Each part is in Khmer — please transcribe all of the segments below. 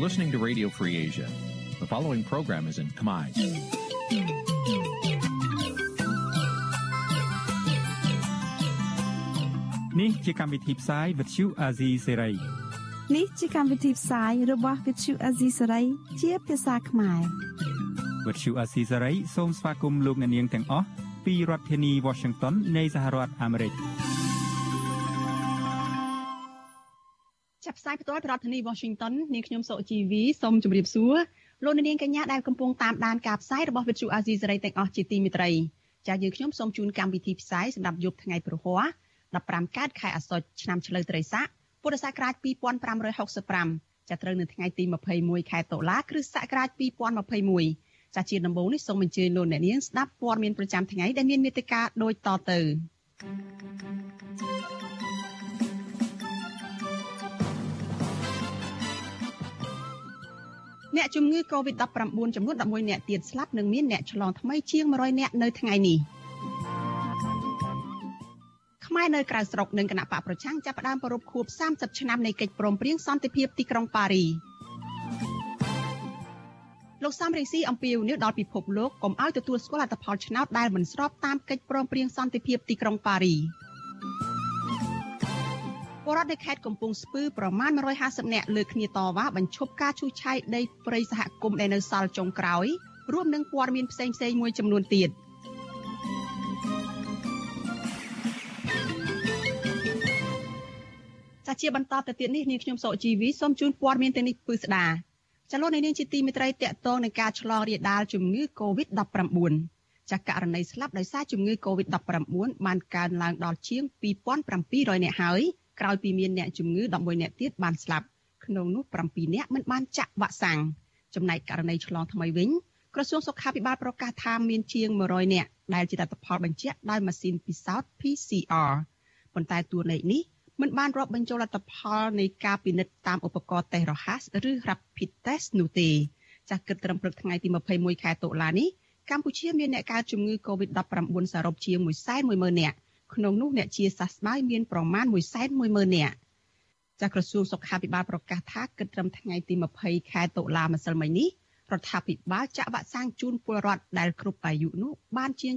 listening to Radio Free Asia. The following program is in Khmer. នេះជាកម្មវិធីផ្សាយ Vuthu Azizi Serai នេះជាកម្មវិធីផ្សាយរបស់ Vuthu Azizi Serai ជាភាសាខ្មែរ Vuthu Azizi Serai សូមស្វាគមន៍លោកអ្នកនាងទាំងអស់ពីរដ្ឋធានី Washington នៃសហរដ្ឋអាមេរិក សាយផ្ទាល់ពីរដ្ឋធានី Washington នាងខ្ញុំសុជីវីសូមជម្រាបសួរលោកនាងកញ្ញាដែលកំពុងតាមដានការផ្សាយរបស់ Vuthu Azizi Serai ទាំងអស់ជាទីមេត្រីចា៎យើងខ្ញុំសូមជូនកម្មវិធីផ្សាយសម្រាប់យប់ថ្ងៃព្រហស្បតិ៍15កើតខែអាសត់ឆ្នាំឆ្លូវត្រីស័កពុរសករាជ2565ចាប់ត្រូវនៅថ្ងៃទី21ខែតុលាគ្រិស្តសករាជ2021ចាជាដំបូងនេះសូមអញ្ជើញលោកអ្នកនាងស្ដាប់ព័ត៌មានប្រចាំថ្ងៃដែលមានមេត្តាដូចតទៅ អ្នកជំងឺ Covid-19 ចំនួន11អ្នកទៀតស្លាប់និងមានអ្នកឆ្លងថ្មីជាង100អ្នកនៅថ្ងៃនេះ។ខ្មែរនៅក្រៅស្រុកនិងគណៈបកប្រឆាំងចាប់ផ្ដើមប្រពខួប30ឆ្នាំនៃកិច្ចព្រមព្រៀងសន្តិភាពទីក្រុងប៉ារីលោកសំរងស៊ីអំពីវនេះដល់ពិភពលោកកុំឲ្យទទួលស្គាល់អត្តផលឆ្នោតដែលមិនស្របតាមកិច្ចព្រមព្រៀងសន្តិភាពទីក្រុងប៉ារី បរដ្ឋនៅខេត្តកំពង់ស្ពឺប្រមាណ150នាក់លើគ្នាតវ៉ាបញ្ឈប់ការឈូសឆាយដីព្រៃសហគមន៍ដែលនៅសល់ចុងក្រោយរួមនឹងព័ត៌មានផ្សេងៗមួយចំនួនទៀត។ចាជាបន្តទៅទៀតនេះនាងខ្ញុំសកជីវីសូមជូនព័ត៌មានទៅនេះពឺស្ដាចលនានាងជាទីមេត្រីតកតងនឹងការឆ្លងរាលដាលជំងឺ Covid-19 ចាករណីស្លាប់ដោយសារជំងឺ Covid-19 បានកើនឡើងដល់ជាង2700នាក់ហើយ ក្រោយពីមានអ្នកជំងឺ11នាក់ទៀតបានស្លាប់ក្នុងនោះ7នាក់មិនបានចាក់វ៉ាក់សាំងចំណែកករណីឆ្លងថ្មីវិញក្រសួងសុខាភិបាលប្រកាសថាមានជាង100នាក់ដែលជាលទ្ធផលបញ្ជាក់ដោយម៉ាស៊ីនពិសោធន៍ PCR ប៉ុន្តែតួលេខនេះមិនបានរាប់បញ្ចូលលទ្ធផលនៃការពិនិត្យតាមឧបករណ៍តេស្តរហ័សឬ Rapid Test នោះទេចាស់គិតត្រឹមព្រឹកថ្ងៃទី21ខែតុលានេះកម្ពុជាមានអ្នកកើតជំងឺ Covid-19 សរុបជាង110,000នាក់ ក្នុងនោះអ្នកជាសះស្បើយមានប្រមាណ110,000នាក់ចាស់ក្រសួងសុខាភិបាលប្រកាសថាគិតត្រឹមថ្ងៃទី20ខែតុលាម្សិលមិញនេះរដ្ឋាភិបាលចាក់វ៉ាក់សាំងជូនពលរដ្ឋដែលគ្រប់អាយុនោះបានជាង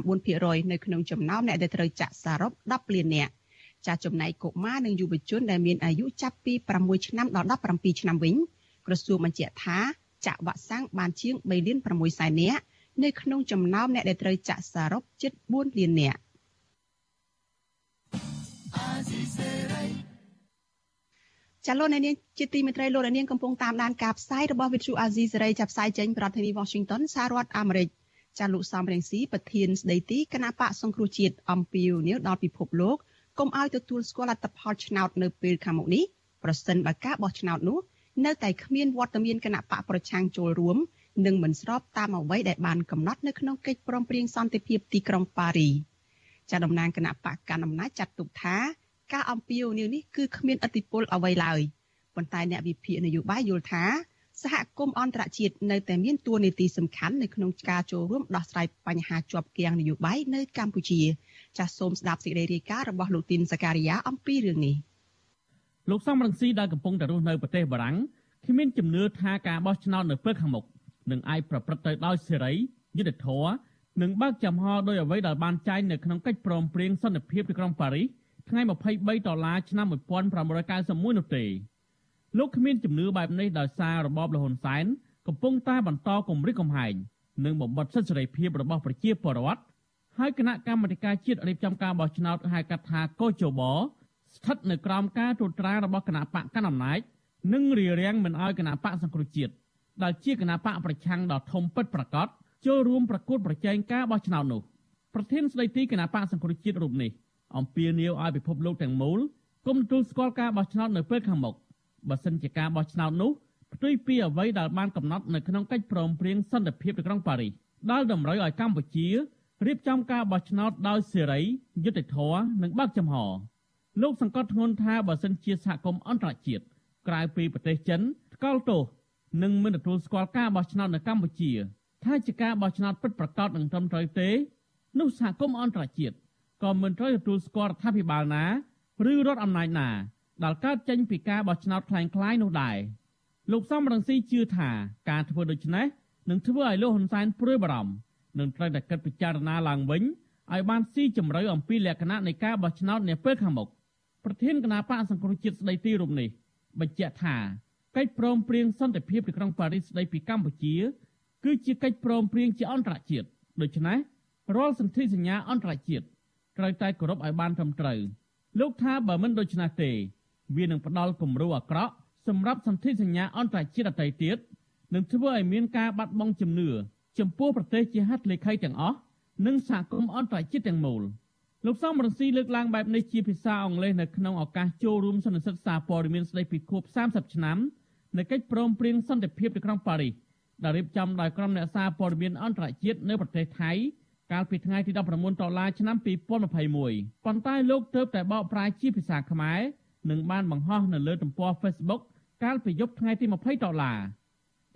99%នៅក្នុងចំណោមអ្នកដែលត្រូវចាក់សរុប10លាននាក់ចាចំណែកកុមារនិងយុវជនដែលមានអាយុចាប់ពី6ឆ្នាំដល់17ឆ្នាំវិញក្រសួងបញ្ជាក់ថាចាក់វ៉ាក់សាំងបានជាង3លាន6សែននាក់នៅក្នុងចំណោមអ្នកដែលត្រូវចាក់សរុបជិត4លាននាក់ ចាលោកនាងជាទីមេត្រីលោកនាងកំពុងតាមដានការផ្សាយរបស់ Vithu Azizi សេរីចាប់ផ្សាយចេញពីរដ្ឋធានី Washington សហរដ្ឋអាមេរិកចាលោកសំរងស៊ីប្រធានស្ដីទីគណៈបកសង្គ្រោះជាតិអំពីវនីវដល់ពិភពលោកកុំឲ្យទទួលស្គាល់លទ្ធផលឆ្នោតនៅពេលខាងមុខនេះប្រសិនបើការបោះឆ្នោតនោះនៅតែគ្មានវត្តមានគណៈបកប្រឆាំងចូលរួមនិងមិនស្របតាមអ្វីដែលបានកំណត់នៅក្នុងកិច្ចព្រមព្រៀងសន្តិភាពទីក្រុងប៉ារី ចាតំណាងគណៈបកកណ្ដាលអំណាចចាត់ទុកថាការអំពាវនាវនេះគឺគ្មានអធិបុលអ្វីឡើយប៉ុន្តែអ្នកវិភាគនយោបាយយល់ថាសហគមន៍អន្តរជាតិនៅតែមានតួនាទីសំខាន់នៅក្នុងការចូលរួមដោះស្រាយបញ្ហាជាប់គាំងនយោបាយនៅកម្ពុជាចាសសូមស្ដាប់សេចក្តីរាយការណ៍របស់លោកទីនសការីយ៉ាអំពីរឿងនេះលោកសំរងស៊ីដែលកំពុងតែរស់នៅប្រទេសបារាំងគ្មានជំនឿថាការបោះឆ្នោតនៅពេលខាងមុខនឹងអាចប្រព្រឹត្តទៅដោយសេរីយុត្តិធម៌ និងបើកចំហដោយអ្វីដែលបានចែងនៅក្នុងកិច្ចព្រមព្រៀងសន្តិភាពទីក្រុងប៉ារីសថ្ងៃ23ដុល្លារឆ្នាំ1991នោះទេលោកគ្មានជំនឿបែបនេះដោយសាររបបលហ៊ុនសែនកំពុងតែបន្តគម្រិតកំហែងនិងបំបត្តិសិទ្ធិសេរីភាពរបស់ប្រជាពលរដ្ឋហើយគណៈកម្មាធិការជាតិរៀបចំការបោះឆ្នោតហៅកាត់ថាកោជបស្ថិតនៅក្រោមការត្រួតត្រារបស់គណៈបកកណ្ដាលអំណាចនិងរារាំងមិនឲ្យគណៈបកសង្គ្រោះជាតិដែលជាគណៈបកប្រឆាំងដ៏ធំពិតប្រាកដ ចូលរួមប្រកួតប្រជែងការបោះឆ្នោតនោះប្រធានស្ដីទីគណៈបកសង្គ្រោះជាតិរូបនេះអំពាវនាវឲ្យពិភពលោកទាំងមូលគុំទទួលស្គាល់ការបោះឆ្នោតនៅពេលខាងមុខបើសិនជាការបោះឆ្នោតនោះផ្ទុយពីអ្វីដែលបានកំណត់នៅក្នុងកិច្ចព្រមព្រៀងសន្តិភាពទីក្រុងប៉ារីសដែលតម្រូវឲ្យកម្ពុជារៀបចំការបោះឆ្នោតដោយសេរីយុត្តិធម៌និងបើកចំហលោកសង្កត់ធ្ងន់ថាបើសិនជាសហគមន៍អន្តរជាតិក្រៅពីប្រទេសចិនថ្កោលទោសនិងមិនទទួលស្គាល់ការបោះឆ្នោតនៅកម្ពុជា ថាជាការបោះឆ្នោតពិតប្រាកដនិងត្រឹមត្រូវទេនោះសហគមន៍អន្តរជាតិក៏មិនត្រូវទទួលស្គាល់រដ្ឋាភិបាលណាឬរដ្ឋអំណាចណាដែលកើតចេញពីការបោះឆ្នោតคล้ายៗនោះដែរ លោកសំរងស៊ីជឿថាការធ្វើដូច្នេះនឹងធ្វើឲ្យលោកហ៊ុនសែនព្រួយបារម្ភនិងត្រូវតែគិតពិចារណាឡើងវិញឲ្យបានស៊ីជម្រៅអំពីលក្ខណៈនៃការបោះឆ្នោតនាពេលខាងមុខប្រធានគណៈបកសង្គ្រោះជាតិស្ដីទីរូបនេះបញ្ជាក់ថាកិច្ចព្រមព្រៀងសន្តិភាពទីក្រុងប៉ារីសស្ដីពីកម្ពុជា គឺជាកិច្ចព្រមព្រៀងជាអន្តរជាតិដូច្នេះរាល់សន្ធិសញ្ញាអន្តរជាតិត្រូវតែគោរពឲ្យបានត្រឹមត្រូវលោកថាបើមិនដូច្នេះទេ វានឹងផ្ដល់គំរូអាក្រក់សម្រាប់សន្ធិសញ្ញាអន្តរជាតិដទៃទៀតនឹងធ្វើឲ្យមានការបាត់បង់ជំនឿចំពោះប្រទេសជាហត្ថលេខីទាំងអស់និងសហគមន៍អន្តរជាតិទាំងមូលលោកសំរងស៊ីលើកឡើងបែបនេះជាភាសាអង់គ្លេសនៅក្នុងឱកាសចូលរួមសន្និសីទសារព័ត៌មានស្ដីពីខួប30ឆ្នាំនៃកិច្ចព្រមព្រៀងសន្តិភាពនៅក្រុងប៉ារីស ដែលរៀបចំដោយក្រុមអ្នកសារព័ត៌មានអន្តរជាតិនៅប្រទេសថៃកាលពីថ្ងៃទី19ដុល្លារឆ្នាំ2021ប៉ុន្តែលោកទើបតែបកប្រែជាភាសាខ្មែរនិងបានបង្ហោះនៅលើទំព័រ Facebook កាលពីយប់ថ្ងៃទី20ដុល្លារ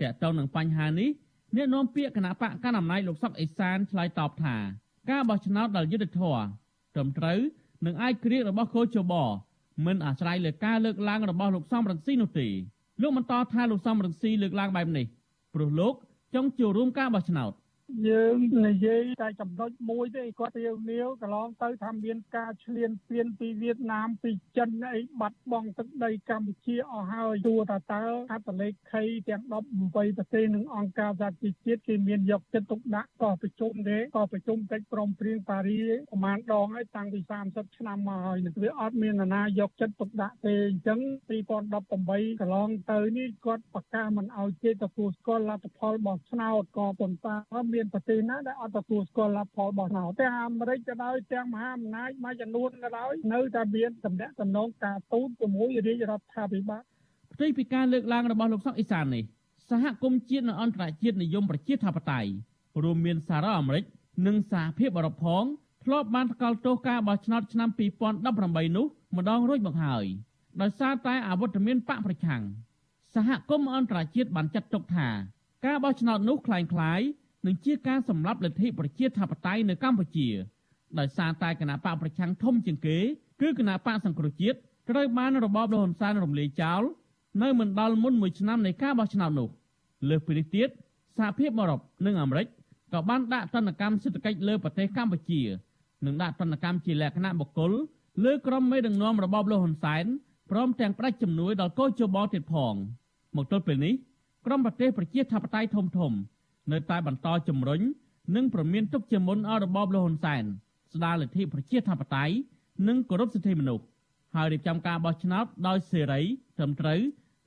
តើតើនឹងបញ្ហានេះអ្នកនាំពាក្យគណៈបកកណ្ដាលអំណាចលោកសុកអេសានឆ្លើយតបថា ការបោះឆ្នោតដែលយុត្តិធម៌ត្រឹមត្រូវនិងអាចក្រៀករបស់កោជបមិនអាស្រ័យលើការលើកឡើងរបស់លោកសំរងស៊ីនោះទេលោកបន្តថាលោកសំរងស៊ីលើកឡើងបែបនេះ ព្រោះលោកចង់ចូលរួមការបោះឆ្នោត។ យើងនិយាយតែចំណុចមួយទេគាត់រាវនាវកន្លងទៅថាមានការឈ្លានពានពីវៀតណាមពីចិនអីបាត់បង់ទឹកដីកម្ពុជាអស់ហើយទោះតាតើអត្តលេខីទាំង18ប្រទេសនិងអង្គការសហជីវជាតិគេមានយកចិត្តទុកដាក់ក៏ប្រជុំទេក៏ប្រជុំកិច្ចព្រមព្រៀងប៉ារីប្រហែលដងហើយតាំងពី30ឆ្នាំមកហើយនឹងវាអត់មាននរណាយកចិត្តទុកដាក់ទេអញ្ចឹង2018កន្លងទៅនេះគាត់ប្រកាសមិនអោយគេទទួលស្គាល់លទ្ធផលរបស់ឆ្នោតក៏ប៉ុន្តែមមានប្រទេសណាដែលអត់ទទួលស្គាល់លទ្ធផលរបស់ನಾವುទាំងអាមេរិកក៏ដោយទាំងមហាអំណាចមួយចំនួនក៏ដោយនៅតែមានតំណែងតំណងការទូតជាមួយរាជរដ្ឋាភិបាលផ្ទុយពីការលើកឡើងរបស់លោកសុកអេសាននេះសហគមន៍ជាតិនិងអន្តរជាតិនិយមប្រជាធិបតេយ្យរួមមានសារ៉ាអាមេរិកនិងសហភាពអឺរ៉ុបផងធ្លាប់បានថ្កោលទោសការបោះឆ្នោតឆ្នាំ2018នោះម្ដងរួចមកហើយដោយសារតែអវត្តមានបកប្រឆាំងសហគមន៍អន្តរជាតិបានចាត់ទុកថាការបោះឆ្នោតនោះคล้ายៗ និងជាការសម្លាប់លទ្ធិប្រជាធិបតេយ្យនៅកម្ពុជាដោយសារតែគណៈបកប្រឆាំងធំជាងគេគឺគណៈបកសង្គ្រោះជាតិត្រូវបានរបបលហ៊ុនសែនរំលាយចោលនៅមិនដល់មុនមួយឆ្នាំនៃការបោះឆ្នោតនោះលើសពីនេះទៀតសហភាពអឺរ៉ុបនិងអាមេរិកក៏បានដាក់ទណ្ឌកម្មសេដ្ឋកិច្ចលើប្រទេសកម្ពុជានិងដាក់ទណ្ឌកម្មជាលក្ខណៈបុគ្គលលើក្រុមមេដឹកនាំរបបលហ៊ុនសែនព្រមទាំងផ្ដាច់ជំនួយដល់កោជបទៀតផងមកទល់ពេលនេះក្រុមប្រទេសប្រជាធិបតេយ្យធំធំ នៅតែបន្តជំរុញនិងប្រមានទុកជាមុនឲ្យរបបលហ៊ុនសែនស្ដារលទ្ធិប្រជាធិបតេយ្យនិងគោរពសិទ្ធិមនុស្សហើយរៀបចំការបោះឆ្នោតដោយសេរីត្រឹមត្រូវ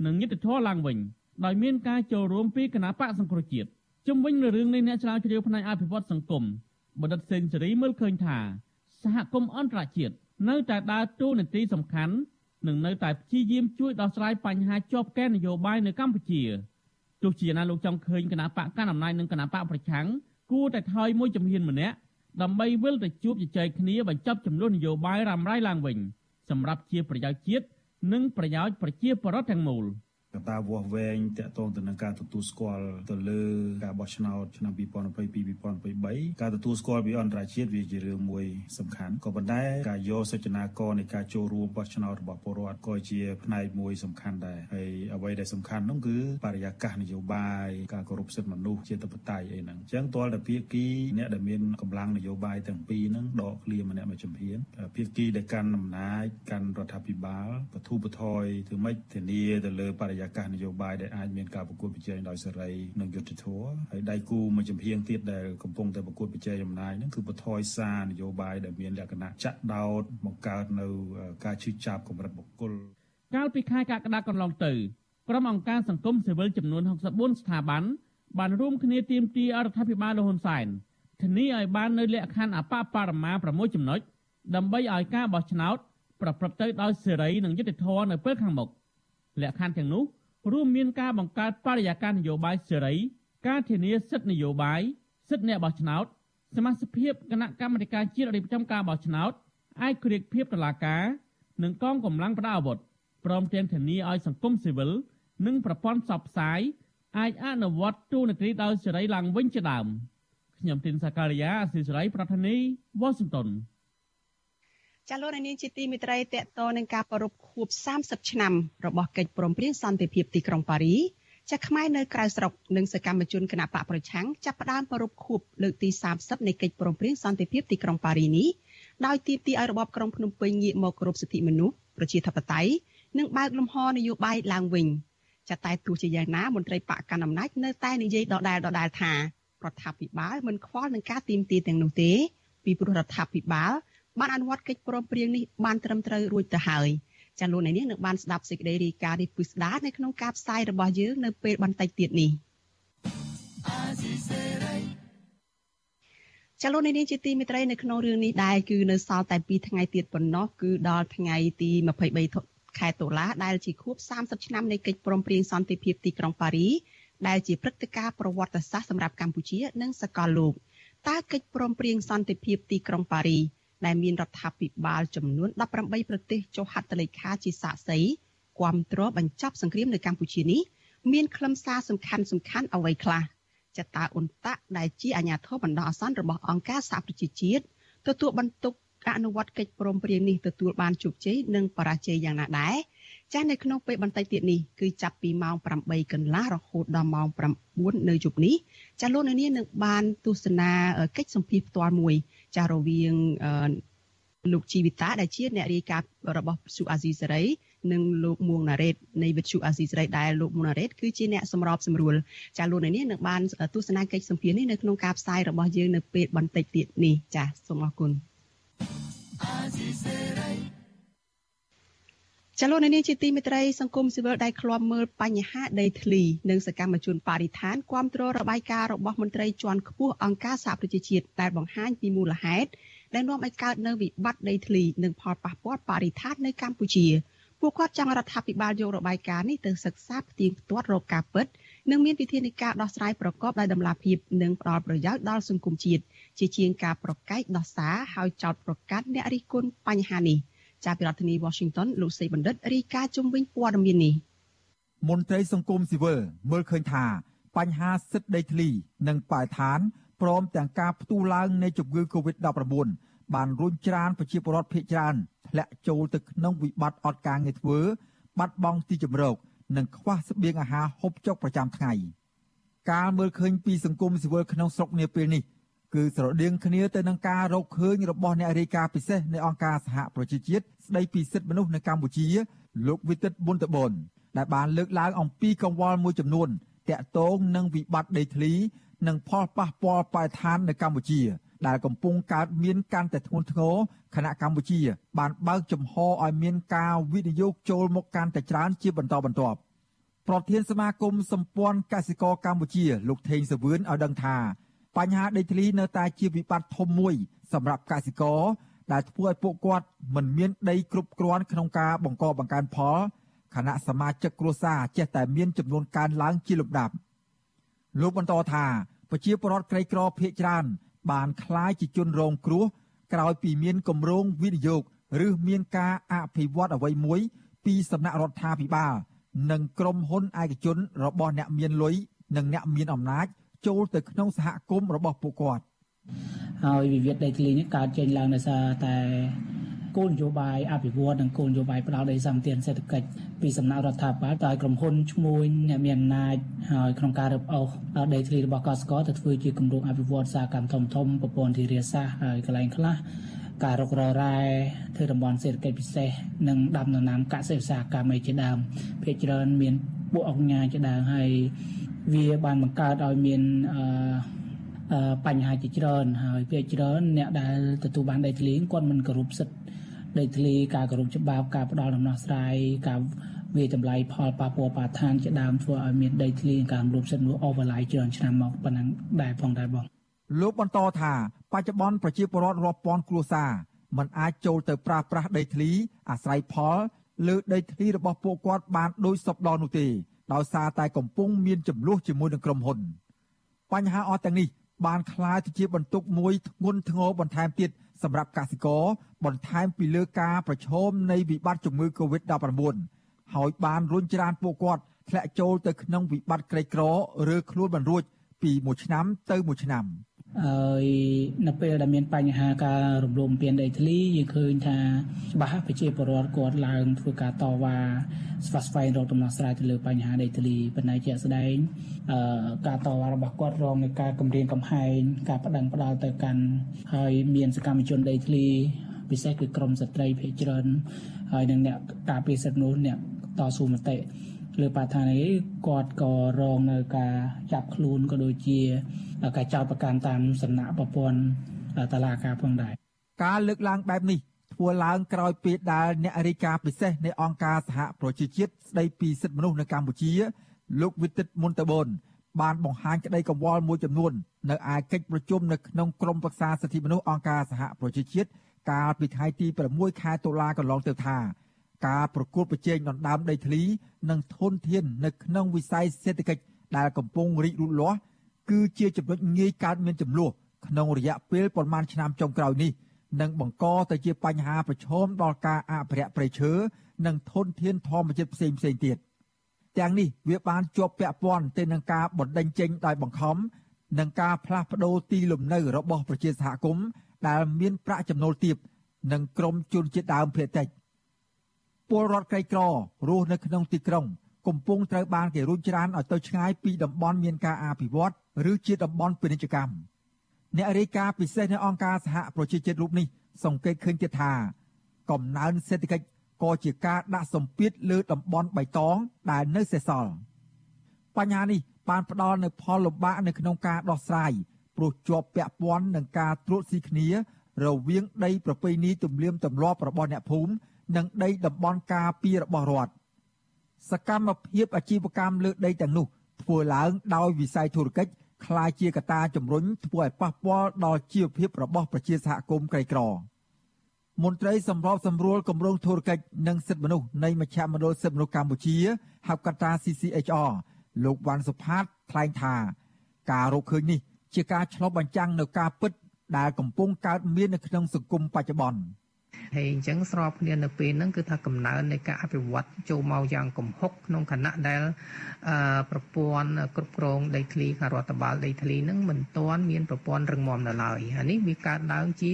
និងយុត្តិធម៌ឡើងវិញដោយមានការចូលរួមពីគណៈបកសង្គ្រោះជាតិជំវិញនឹងរឿងនេះអ្នកឆ្លងជ្រាវផ្នែកអភិវឌ្ឍសង្គមបណ្ឌិតសេនស៊ូរីមើលឃើញថាសហគមន៍អន្តរជាតិនៅតែដើរតួនាទីសំខាន់និងនៅតែព្យាយាមជួយដោះស្រាយបញ្ហាជាប់កែនយោបាយនៅកម្ពុជា ទោះជាណាលោកចង់ឃើញគណៈបកកណ្ដាលអំណាចនិងគណៈបកប្រឆាំងគួរតែថយមួយជំហានម្នាក់ដើម្បីវិលទៅជួបជជែកគ្នាបញ្ចប់ចំនួននយោបាយរ៉ាំរ៉ៃឡើងវិញសម្រាប់ជាប្រយោជន៍ជាតិនិងប្រយោជន៍ប្រជាពលរដ្ឋទាំងមូល។ កត្តាវាស់វែងតាក់ទងទៅនឹងការទទួលស្គាល់ទៅលើការបោះឆ្នោតឆ្នាំ2022-2023ការទទួលស្គាល់ពីអន្តរជាតិវាជារឿងមួយសំខាន់ក៏ប៉ុន្តែការយកសេចក្ដីករនៃការចូលរួមបោះឆ្នោតរបស់ពលរដ្ឋក៏ជាផ្នែកមួយសំខាន់ដែរហើយអ្វីដែលសំខាន់នោះគឺបរិយាកាសនយោបាយការគោរពសិទ្ធិមនុស្សជាតបតៃអីហ្នឹងអញ្ចឹងតលតែភាគីអ្នកដែលមានកម្លាំងនយោបាយទាំងពីរហ្នឹងដកឃ្លាម្នាក់មួយចំហៀនភាគីដែលកាន់អំណាចកាន់រដ្ឋាភិបាលបទូបថយធ្វើម៉េចធានាទៅលើបរិយាកាសនយោបាយដែលអាចមានការប្រកួតប្រជែងដោយសេរីនិងយុត្តិធម៌ហើយដៃគូមួយចំហៀងទៀតដែលកំពុងតែប្រកួតប្រជែងអំណាចហ្នឹងគឺបថយសារនយោបាយដែលមានលក្ខណៈចាក់ដោតបង្កើតនៅការឈឺចាប់កម្រិតបុគ្គលកាលពីខែកក្កដាកន្លងទៅក្រុមអង្គការសង្គមស៊ីវិលចំនួន64ស្ថាប័នបានរួមគ្នាទាមទាររដ្ឋាភិបាលលហ៊ុនសែនធានាឲ្យបាននៅលក្ខខណ្ឌអបបរមា6ចំណុចដើម្បីឲ្យការបោះឆ្នោតប្រព្រឹត្តទៅដោយសេរីនិងយុត្តិធម៌នៅពេលខាងមុខ លក្ខខណ្ឌទាំងនោះរួមមានការបង្កើតបរិយាកាសនយោបាយសេរី ការធានាសិទ្ធិនយោបាយសិទ្ធិអ្នកបោះឆ្នោតសមាជិកភាពគណៈកម្មាធិការជាតិរៀបចំការបោះឆ្នោតឯករាជ្យភាពតុលាការនិងកងកម្លាំងប្រដាប់អាវុធព្រមទាំងធានាឲ្យសង្គមស៊ីវិលនិងប្រព័ន្ធផ្សព្វផ្សាយអាចអនុវត្តទូនាទីដោយសេរីឡើងវិញជាដើមខ្ញុំទីនសាការីយ៉ាអស៊ីសេរីប្រធានីវ៉ាស៊ីនតោន ចាលោកនាងជាទីមេត្រីតកតនឹងការប្រពខួប30ឆ្នាំរបស់កិច្ចព្រមព្រៀងសន្តិភាពទីក្រុងប៉ារីចាខ្មែរនៅក្រៅស្រុកនិងសកម្មជនគណបកប្រឆាំងចាប់ផ្ដើមប្រពខួបលើកទី30នៃកិច្ចព្រមព្រៀងសន្តិភាពទីក្រុងប៉ារីនេះដោយទាមទារឲ្យរបបក្រុងភ្នំពេញងាកមកគោរពសិទ្ធិមនុស្សប្រជាធិបតេយ្យនិងបើកលំហនយោបាយឡើងវិញចាតែទោះជាយ៉ាងណាមន្ត្រីបកកណ្ដាលអំណាចនៅតែនិយាយដដែលដដែលថារដ្ឋាភិបាលមិនខ្វល់នឹងការទាមទារទាំងនោះទេពីព្រោះរដ្ឋាភិបាល បានអនុវត្តកិច្ចព្រមព្រៀងនេះបានត្រឹមត្រូវរួចទៅហើយចាលោកអ្នកនាងនឹងបានស្ដាប់សេចក្តីរាយការណ៍នេះពិស្ដានៅក្នុងការផ្សាយរបស់យើងនៅពេលបន្តិចទៀតនេះចលនានេះជាទីមេត្រីនៅក្នុងរឿងនេះដែរគឺនៅសល់តែ2ថ្ងៃទៀតប៉ុណ្ណោះគឺដល់ថ្ងៃទី23ខែតុលាដែលជាខួប30ឆ្នាំនៃកិច្ចព្រមព្រៀងសន្តិភាពទីក្រុងប៉ារីដែលជាព្រឹត្តិការណ៍ប្រវត្តិសាស្ត្រសម្រាប់កម្ពុជា និងសកលលោកតើកិច្ចព្រមព្រៀងសន្តិភាពទីក្រុងប៉ារី ដែលមានរដ្ឋាភិបាលចំនួន18ប្រទេសចុះហត្ថលេខាជាសាក្សីគាំទ្របញ្ចប់សង្គ្រាមនៅកម្ពុជានេះមានខ្លឹមសារសំខាន់សំខាន់អ្វីខ្លះចតាអ៊ុនតាក់ដែលជាអាជ្ញាធរបណ្ដោះអាសន្នរបស់អង្គការសហប្រជាជាតិទទួលបន្ទុកអនុវត្តកិច្ចព្រមព្រៀងនេះទទួលបានជោគជ័យនិងបរាជ័យយ៉ាងណាដែរ ចាស់នៅក្នុងពេលបន្តិចទៀតនេះគឺចាប់ពីម៉ោង8កន្លះរហូតដល់ម៉ោង9នៅយប់នេះចាស់លោកនៅនេះនឹងបានទស្សនាកិច្ចសម្ភាសផ្ទាល់មួយ ចាស់រវាងលោកជីវិតាដែលជាអ្នករាយការណ៍របស់វិទ្យុអាស៊ីសេរីនិងលោកមួងណារ៉េតនៃវិទ្យុអាស៊ីសេរីដែលលោកមួងណារ៉េតគឺជាអ្នកសម្របសម្រួលចាលោកនេះនឹងបានទស្សនាកិច្ចសម្ភាសនេះនៅក្នុងការផ្សាយរបស់យើងនៅពេលបន្តិចទៀតនេះចាសូមអរគុណអាស៊ីសេរី ចលនានេះជាទីមេត្រីសង្គមស៊ីវិលដែលឃ្លាំមើលបញ្ហាដីធ្លីនិងសកម្មជនបរិស្ថានគាំទ្ររបាយការណ៍របស់មន្ត្រីជាន់ខ្ពស់អង្គការសហប្រជាជាតិដែលបង្ហាញពីមូលហេតុដែលនាំឲ្យកើតនៅវិបត្តិដីធ្លីនិងផលប៉ះពាល់បរិស្ថាននៅកម្ពុជាពួកគាត់ចង់រដ្ឋាភិបាលយករបាយការណ៍នេះទៅសិក្សាផ្ទៀងផ្ទាត់រកការពិតនិងមានវិធានការដោះស្រាយប្រកបដោយតម្លាភាពនិងផ្ដល់ប្រយោជន៍ដល់សង្គមជាតិជាជាងការប្រកែកដោះសារហើយចោទប្រកាន់អ្នករិះគន់បញ្ហានេះ។ ចាប់ពីរដ្ឋធានី Washington លោកសេបណ្ឌិតរាយការណ៍ជុំវិញព័ត៌មាននេះមន្ត្រីសង្គមស៊ីវិលមើលឃើញថាបញ្ហាសិទ្ធិដីធ្លី និងបរិស្ថានព្រមទាំងការផ្ទុះឡើងនៃជំងឺ Covid-19 បានរុញច្រានប្រជាពលរដ្ឋភ័យច្រើនធ្លាក់ចូលទៅក្នុងវិបត្តិអត់ការងារធ្វើ បាត់បង់ទីជម្រកនិងខ្វះស្បៀងអាហារហូបចុកប្រចាំថ្ងៃការមើលឃើញពីសង្គមស៊ីវិលក្នុងស្រុកនាពេលនេះ គឺស្រដៀងគ្នាទៅនឹងការរកឃើញរបស់អ្នករាយការណ៍ពិសេសនៃអង្គការសហប្រជាជាតិស្ដីពីសិទ្ធិមនុស្សនៅកម្ពុជា លោកវិទិតប៊ុនតបនដែលបានលើកឡើងអំពីកង្វល់មួយចំនួនតាក់ទងនឹងវិបត្តិដីធ្លី និងផលប៉ះពាល់បរិស្ថាននៅកម្ពុជា ដែលកំពុងកើតមានកាន់តែធ្ងន់ធ្ងរខណៈកម្ពុជា បានបើកចំហឲ្យមានការវិនិយោគចូលមកកាន់តែច្រើនជាបន្តបន្ទាប់ប្រធានសមាគមសម្ព័ន្ធកសិករកម្ពុជា លោកថេងសវឿនឲ្យដឹងថា បញ្ហាដីធ្លីនៅតែជាវិបត្តិធំមួយសម្រាប់កសិករដែលធ្វើឲ្យពួកគាត់មិនមានដីគ្រប់គ្រាន់ក្នុងការបង្កបង្កើនផលខណៈសមាជិកគ្រួសារចេះតែមានចំនួនកើនឡើងជាលំដាប់លោកបន្តថាប្រជាពលរដ្ឋក្រីក្រភ័យច្រើនបានคล้ายជាជនរងគ្រោះក្រោយពីមានគម្រោងវិនិយោគឬមានការអភិវឌ្ឍអ្វីមួយពីសំណាក់រដ្ឋាភិបាលនិងក្រុមហ៊ុនឯកជនរបស់អ្នកមានលុយនិងអ្នកមានអំណាច ចូលទៅក្នុងសហគមន៍របស់ពួកគាត់ហើយវិវាទដីធ្លីនេះកើតចេញឡើងដោយសារតែគោលនយោបាយអភិវឌ្ឍនិងគោលនយោបាយផ្ដល់ដីសម្បត្តិសេដ្ឋកិច្ចពីសំណាក់រដ្ឋាភិបាលដោយក្រុមហ៊ុនឈ្មួញអ្នកមានអំណាចហើយក្នុងការរឹបអូសដីធ្លីរបស់កសិករទៅធ្វើជាគម្រោងអភិវឌ្ឍសារកម្មធំធំប្រព័ន្ធធារាសាស្ត្រហើយកន្លែងខ្លះការរុករករ៉ែធ្វើតំបន់សេដ្ឋកិច្ចពិសេសនិងដាំដំណាំកសិឧស្សាហកម្មឯជាដើមភាគច្រើនមានពួកអង្គការជាដើមហើយ វាបានបង្កើតឲ្យមានអឺបញ្ហាជាច្រើនហើយភាគច្រើនអ្នកដែលទទួលបានដីធ្លីគាត់មិនគោរពសិទ្ធិដីធ្លីការគោរពច្បាប់ការផ្ដល់ដំណោះស្រាយការវាតម្លៃផលប៉ះពាល់បរិស្ថានជាដើមធ្វើឲ្យមានដីធ្លីការរំលោភសិទ្ធិមនុស្សអូវឡៃច្រើនឆ្នាំមកប៉ុណ្ណឹងដែរផងដែរបងលោកបន្តថាបច្ចុប្បន្នប្រជាពលរដ្ឋរាប់ពាន់គ្រួសារមិនអាចចូលទៅប្រើប្រាស់ដីធ្លីអាស្រ័យផលលើដីធ្លីរបស់ពួកគាត់បានដោយសពដល់នោះទេ ដោយសារតែកំពុងមានចំនួនជាមួយនឹងក្រុមហ៊ុនបញ្ហាអស់ទាំងនេះបានคล้ายទៅជាបន្ទុកមួយធ្ងន់ធ្ងរបន្ថែមទៀតសម្រាប់កសិករបន្ថែមពីលើការប្រឈមនៃវិបត្តិជំងឺ Covid-19 ហើយបានរុញច្រានពួកគាត់ធ្លាក់ចូលទៅក្នុងវិបត្តិក្រីក្រឬខ្លួនមិនរួចពីមួយឆ្នាំទៅមួយឆ្នាំ ហើយនៅពេលដែលមានបញ្ហាការរំលោភបំពានដីធ្លីយើងឃើញថាច្បាស់ប្រជាពលរដ្ឋគាត់ឡើងធ្វើការតវ៉ាស្វាស្វែងរកដំណោះស្រាយទៅលើបញ្ហាដីធ្លីប៉ុន្តែជាក់ស្ដែងអឺការតវ៉ារបស់គាត់រងនឹងការគំរាមកំហែងការបដិងផ្ដាល់ទៅកាន់ហើយមានសកម្មជនដីធ្លីពិសេសគឺក្រមស្ត្រីភេជ្ជច្រើនហើយនឹងអ្នកការពារសិទ្ធិនោះអ្នកតស៊ូមតិ លើបឋានីគាត់ក៏រងនៅការចាប់ខ្លួនក៏ដូចជាការចោទប្រកាន់តាមសំណាក់ប្រព័ន្ធតឡាការផងដែរការលើកឡើងបែបនេះធ្វើឡើងក្រោយពេលដែលអ្នករាយការណ៍ពិសេសនៃអង្គការសហប្រជាជាតិស្ដីពីសិទ្ធិមនុស្សនៅកម្ពុជា លោកវិទិតមុនតបនបានបង្ហាញក្តីកង្វល់មួយចំនួននៅឯកិច្ចប្រជុំនៅក្នុងក្រុមប្រឹក្សាសិទ្ធិមនុស្សអង្គការសហប្រជាជាតិកាលពីថ្ងៃទី6ខែតុលាកន្លងទៅថា ការប្រកួតប្រជែងដណ្ដើមដីធ្លី និងធនធាននៅក្នុងវិស័យសេដ្ឋកិច្ចដែលកំពុងរីកលូតលាស់គឺជាចំណុចងាយកើតមានចំនួនក្នុងរយៈពេលប្រមាណឆ្នាំចុងក្រោយនេះនិងបង្កទៅជាបញ្ហាប្រឈមដល់ការអភិរក្សព្រៃឈើនិងធនធានធម្មជាតិផ្សេងផ្សេងទៀតទាំងនេះវាបានជាប់ពាក់ព័ន្ធទៅនឹងការបណ្តេញចេញដោយបង្ខំនិងការផ្លាស់ប្តូរទីលំនៅរបស់ប្រជាសហគមន៍ដែលមានប្រាក់ចំណូលទាបនិងក្រមជនជាតិដើមភាគតិច ពលរដ្ឋក្រីក្ររស់នៅក្នុងទីក្រុង កំពុងត្រូវបានគេរុញច្រានឲ្យទៅឆ្ងាយពីតំបន់មានការអភិវឌ្ឍឬជាតំបន់ពាណិជ្ជកម្មអ្នករាយការណ៍ពិសេសនៃអង្គការសហប្រជាជាតិរូបនេះសង្កេតឃើញទៀតថាកំណើនសេដ្ឋកិច្ចក៏ជាការដាក់សម្ពាធលើតំបន់បៃតងដែលនៅសេសសល់បញ្ហានេះបានផ្ដល់នូវផលលំបាកនៅក្នុងការដោះស្រាយព្រោះជាប់ពាក់ព័ន្ធនឹងការត្រួតស៊ីគ្នារវាងដីប្រពៃណីទំនៀមទម្លាប់របស់អ្នកភូមិ និងដីតំបន់ការពាររបស់រដ្ឋសកម្មភាពអាជីវកម្មលើដីទាំងនោះធ្វើឡើងដោយវិស័យធុរកិច្ចคล้ายជាកត្តាជំរុញធ្វើឲ្យប៉ះពាល់ដល់ជីវភាពរបស់ប្រជាសហគមន៍ក្រីក្រមន្ត្រីសម្របសម្រួលគម្រោងធុរកិច្ចនិងសិទ្ធិមនុស្សនៃមជ្ឈមណ្ឌលសិទ្ធិមនុស្សកម្ពុជាហៅកាត់ថា CCHR លោកវ៉ាន់សុផាតថ្លែងថាការរកឃើញនេះជាការឆ្លុះបញ្ចាំងនៅការពិតដែលកំពុងកើតមាននៅក្នុងសង្គមបច្ចុប្បន្ន។ ហើយអញ្ចឹងស្របគ្នានៅពេលហ្នឹងគឺថាកំណើននៃការអភិវឌ្ឍចូលមកយ៉ាងគំហុកក្នុងគណៈដែលប្រព័ន្ធគ្រប់គ្រងដីធ្លីខាងរដ្ឋបាលដីធ្លីហ្នឹងមិនទាន់មានប្រព័ន្ធរឹងមាំនៅឡើយអានេះវាកើតឡើងជា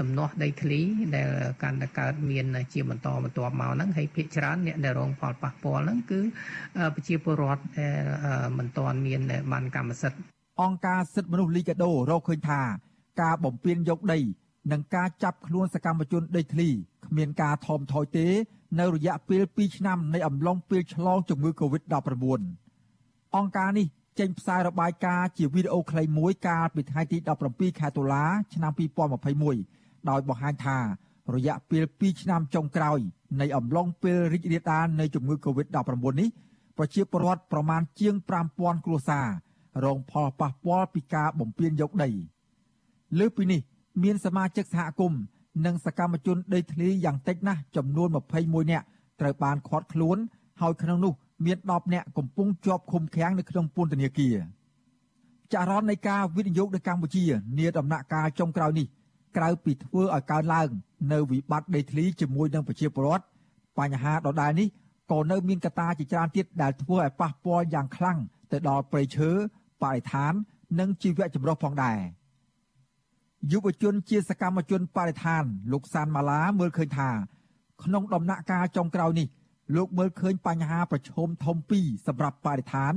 ទំនាស់ដីធ្លីដែលកាន់តែកើតមានជាបន្តបន្ទាប់មកហ្នឹងហើយភាគច្រើនអ្នកដែលរងផលប៉ះពាល់ហ្នឹងគឺប្រជាពលរដ្ឋដែលមិនទាន់មានបានកម្មសិទ្ធិអង្គការសិទ្ធិមនុស្សលីកាដូរកឃើញថា ការបំពេញយកដី និងការចាប់ខ្លួនសកម្មជនដេកធ្លីគ្មានការថមថយទេ នៅរយៈពេល2ឆ្នាំនៃអំឡុងពេលឆ្លងជំងឺ Covid-19 អង្គការនេះចេញផ្សាយរបាយការណ៍ជាវីដេអូខ្លីមួយកាលពីថ្ងៃទី17ខែតុលាឆ្នាំ2021ដោយបង្ហាញថារយៈពេល2ឆ្នាំចុងក្រោយនៃអំឡុងពេលរីករាលដាលនៃជំងឺ Covid-19 នេះប្រជាពលរដ្ឋប្រមាណជាង5000គ្រួសាររងផលប៉ះពាល់ពីការបំពានយកដីលើពីនេះ មានសមាជិកសហគមន៍និងសកម្មជនដីធ្លីយ៉ាងតិចណាស់ចំនួន21នាក់ត្រូវបានឃាត់ខ្លួន ហើយក្នុងនោះមាន10នាក់កំពុងជាប់ឃុំឃាំងនៅក្នុងពន្ធនាគារចរន្តនៃការវិនិយោគនៅកម្ពុជានាដំណាក់កាលចុងក្រោយនេះក្រៅពីធ្វើឲ្យកើនឡើង នៅវិបត្តិដីធ្លីជាមួយនឹងប្រជាពលរដ្ឋបញ្ហាដដែលនេះក៏នៅមានកត្តាជាច្រើនទៀតដែលធ្វើឲ្យប៉ះពាល់យ៉ាងខ្លាំងទៅដល់ព្រៃឈើបរិស្ថាន និងជីវៈចម្រុះផងដែរ។ យុវជនជាសកម្មជនបរិស្ថាន លោកសានម៉ាឡាមើលឃើញថា ក្នុងដំណាក់កាលចុងក្រោយនេះលោកមើលឃើញបញ្ហាប្រឈមធំពីរសម្រាប់បរិស្ថាន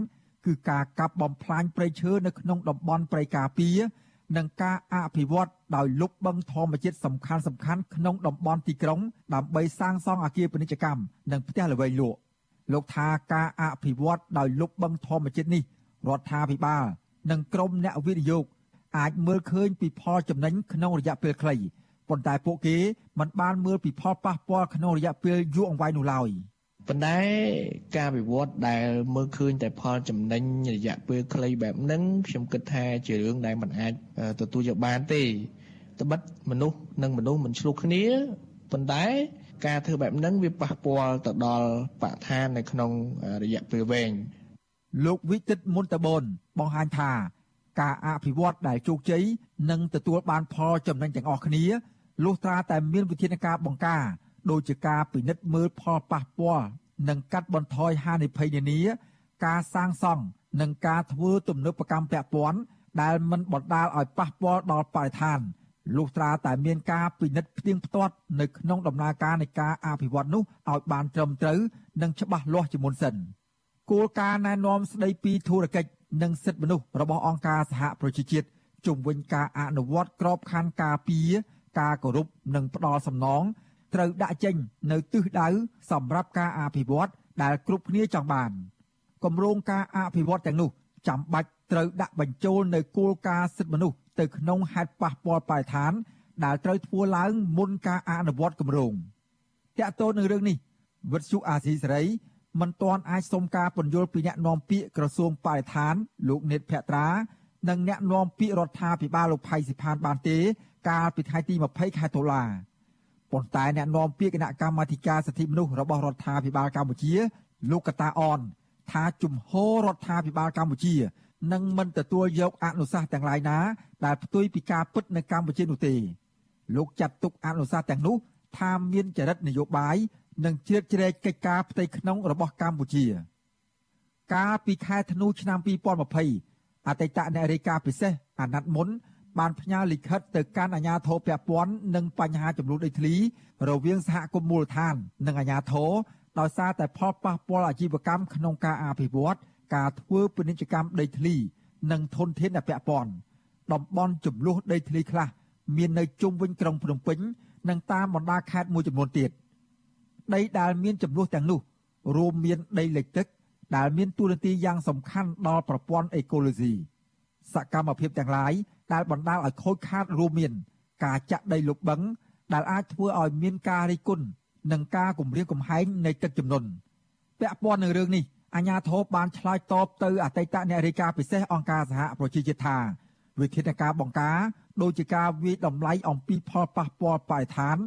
គឺការកាប់បំផ្លាញព្រៃឈើនៅក្នុងតំបន់ព្រៃការពារនិងការអភិវឌ្ឍដោយលុបបង្ធម្មជាតិសំខាន់សំខាន់ក្នុងតំបន់ទីក្រុង ដើម្បីសាងសង់អគារពាណិជ្ជកម្មនិងផ្ទះល្វែងលក់លោកថាការអភិវឌ្ឍដោយលុបបង្ធម្មជាតិនេះរដ្ឋាភិបាល និងក្រមអ្នកវិនិយោគ អាចមើលឃើញពីផលចំណេញក្នុងរយៈពេលខ្លីប៉ុន្តែពួកគេមិនបានមើលពីផលប៉ះពាល់ក្នុងរយៈពេលយូរអង្វែងនោះឡើយប៉ុន្តែការវិវត្តដែលមើលឃើញតែផលចំណេញរយៈពេលខ្លីបែបហ្នឹងខ្ញុំគិតថាជារឿងដែលមិនអាចទទួលយកបានទេត្បិតមនុស្សនិងមនុស្សមិនឆ្លោះគ្នាប៉ុន្តែការធ្វើបែបហ្នឹងវាប៉ះពាល់ទៅដល់បរិស្ថាននៅក្នុងរយៈពេលវែងលោកវិទិតមុនតបនបង្ហាញថា ការអភិវឌ្ឍដែលជោគជ័យនឹងទទួលបានផលចំណេញទាំងអស់គ្នាលុះត្រាតែមានវិធានការបង្ការដូចជាការពិនិត្យមើលផលប៉ះពាល់និងកាត់បន្ថយហានិភ័យនានា ការសាងសង់និងការធ្វើទំនើបកម្មពាក់ព័ន្ធដែលមិនបណ្ដាលឲ្យប៉ះពាល់ដល់បរិស្ថានលុះត្រាតែមានការពិនិត្យផ្ទៀងផ្ទាត់នៅក្នុងដំណើរការនៃការអភិវឌ្ឍនោះឲ្យបានត្រឹមត្រូវនិងច្បាស់លាស់ជាមុនសិនគោលការណ៍ណែនាំស្ដីពីធុរកិច្ច និងសិទ្ធិមនុស្សរបស់អង្គការសហប្រជាជាតិជំវិញការអនុវត្តក្របខ័ណ្ឌការពារការគោរពនិងផ្ដល់សំណងត្រូវដាក់ចេញនៅទិសដៅសម្រាប់ការអភិវឌ្ឍដែលគ្រប់គ្នាចង់បានគម្រោងការអភិវឌ្ឍទាំងនោះចាំបាច់ត្រូវដាក់បញ្ចូលនៅគោលការណ៍សិទ្ធិមនុស្សទៅក្នុងហេតុប៉ះពាល់បរិស្ថាន ដែលត្រូវធ្វើឡើងមុនការអនុវត្តគម្រោងតាក់ទងនឹងរឿងនេះវិទ្យុអាស៊ីសេរី មិនទាន់អាចសុំការពន្យល់ពីអ្នកនាំពាក្យក្រសួងបរិស្ថាន លោកនេតភក្ត្រានិងអ្នកនាំពាក្យរដ្ឋាភិបាលលោកផៃសិផានបានទេ កាលពីថ្ងៃទី20ខែតុលាប៉ុន្តែអ្នកនាំពាក្យគណៈកម្មាធិការសិទ្ធិមនុស្សរបស់រដ្ឋាភិបាលកម្ពុជា លោកកតាអន ថាជំហររដ្ឋាភិបាលកម្ពុជានឹងមិនទទួលយកអនុសាសន៍ទាំងឡាយណាដែលផ្ទុយពីការពិតនៅកម្ពុជានោះទេលោកចាត់ទុកអនុសាសន៍ទាំងនោះថាមានចរិតនយោបាយ និងជ្រៀតជ្រែកកិច្ចការផ្ទៃក្នុងរបស់កម្ពុជា កាលពីខែធ្នូឆ្នាំ2020អតីតអ្នករាយការណ៍ពិសេសអាណត្តិមុនបានផ្ញើលិខិតទៅកាន់អាជ្ញាធរពាក់ព័ន្ធនឹងបញ្ហាចំនួនដីធ្លី រវាងសហគមន៍មូលដ្ឋាន និងអាជ្ញាធរដោយសារតែផលប៉ះពាល់អាជីវកម្មក្នុងការអភិវឌ្ឍការធ្វើពាណិជ្ជកម្មដីធ្លី និងធនធានដែលពាក់ព័ន្ធតំបន់ចំនួនដីធ្លីខ្លះ មាននៅជុំវិញក្រុងភ្នំពេញ និងតាមបណ្ដាខេត្តមួយចំនួនទៀត ដីដែលមានចំនួនទាំងនោះរួមមានដីលិចទឹក ដែលមានតួនាទីយ៉ាងសំខាន់ដល់ប្រព័ន្ធអេកូឡូស៊ីសកម្មភាពទាំងឡាយដែលបណ្ដាលឲ្យខូចខាតរួមមាន ការចាក់ដីលុបបឹងដែលអាចធ្វើឲ្យមានការរិះគន់និងការគំរាមកំហែងនៃទឹកជំនន់ពាក់ព័ន្ធនឹងរឿងនេះអាជ្ញាធរបានឆ្លើយតបទៅអតីតអ្នករាយការណ៍ពិសេសអង្គការសហប្រជាជាតិថាវិធានការបង្ការដូចជាការវិយតម្លៃអំពីផលប៉ះពាល់បរិស្ថាន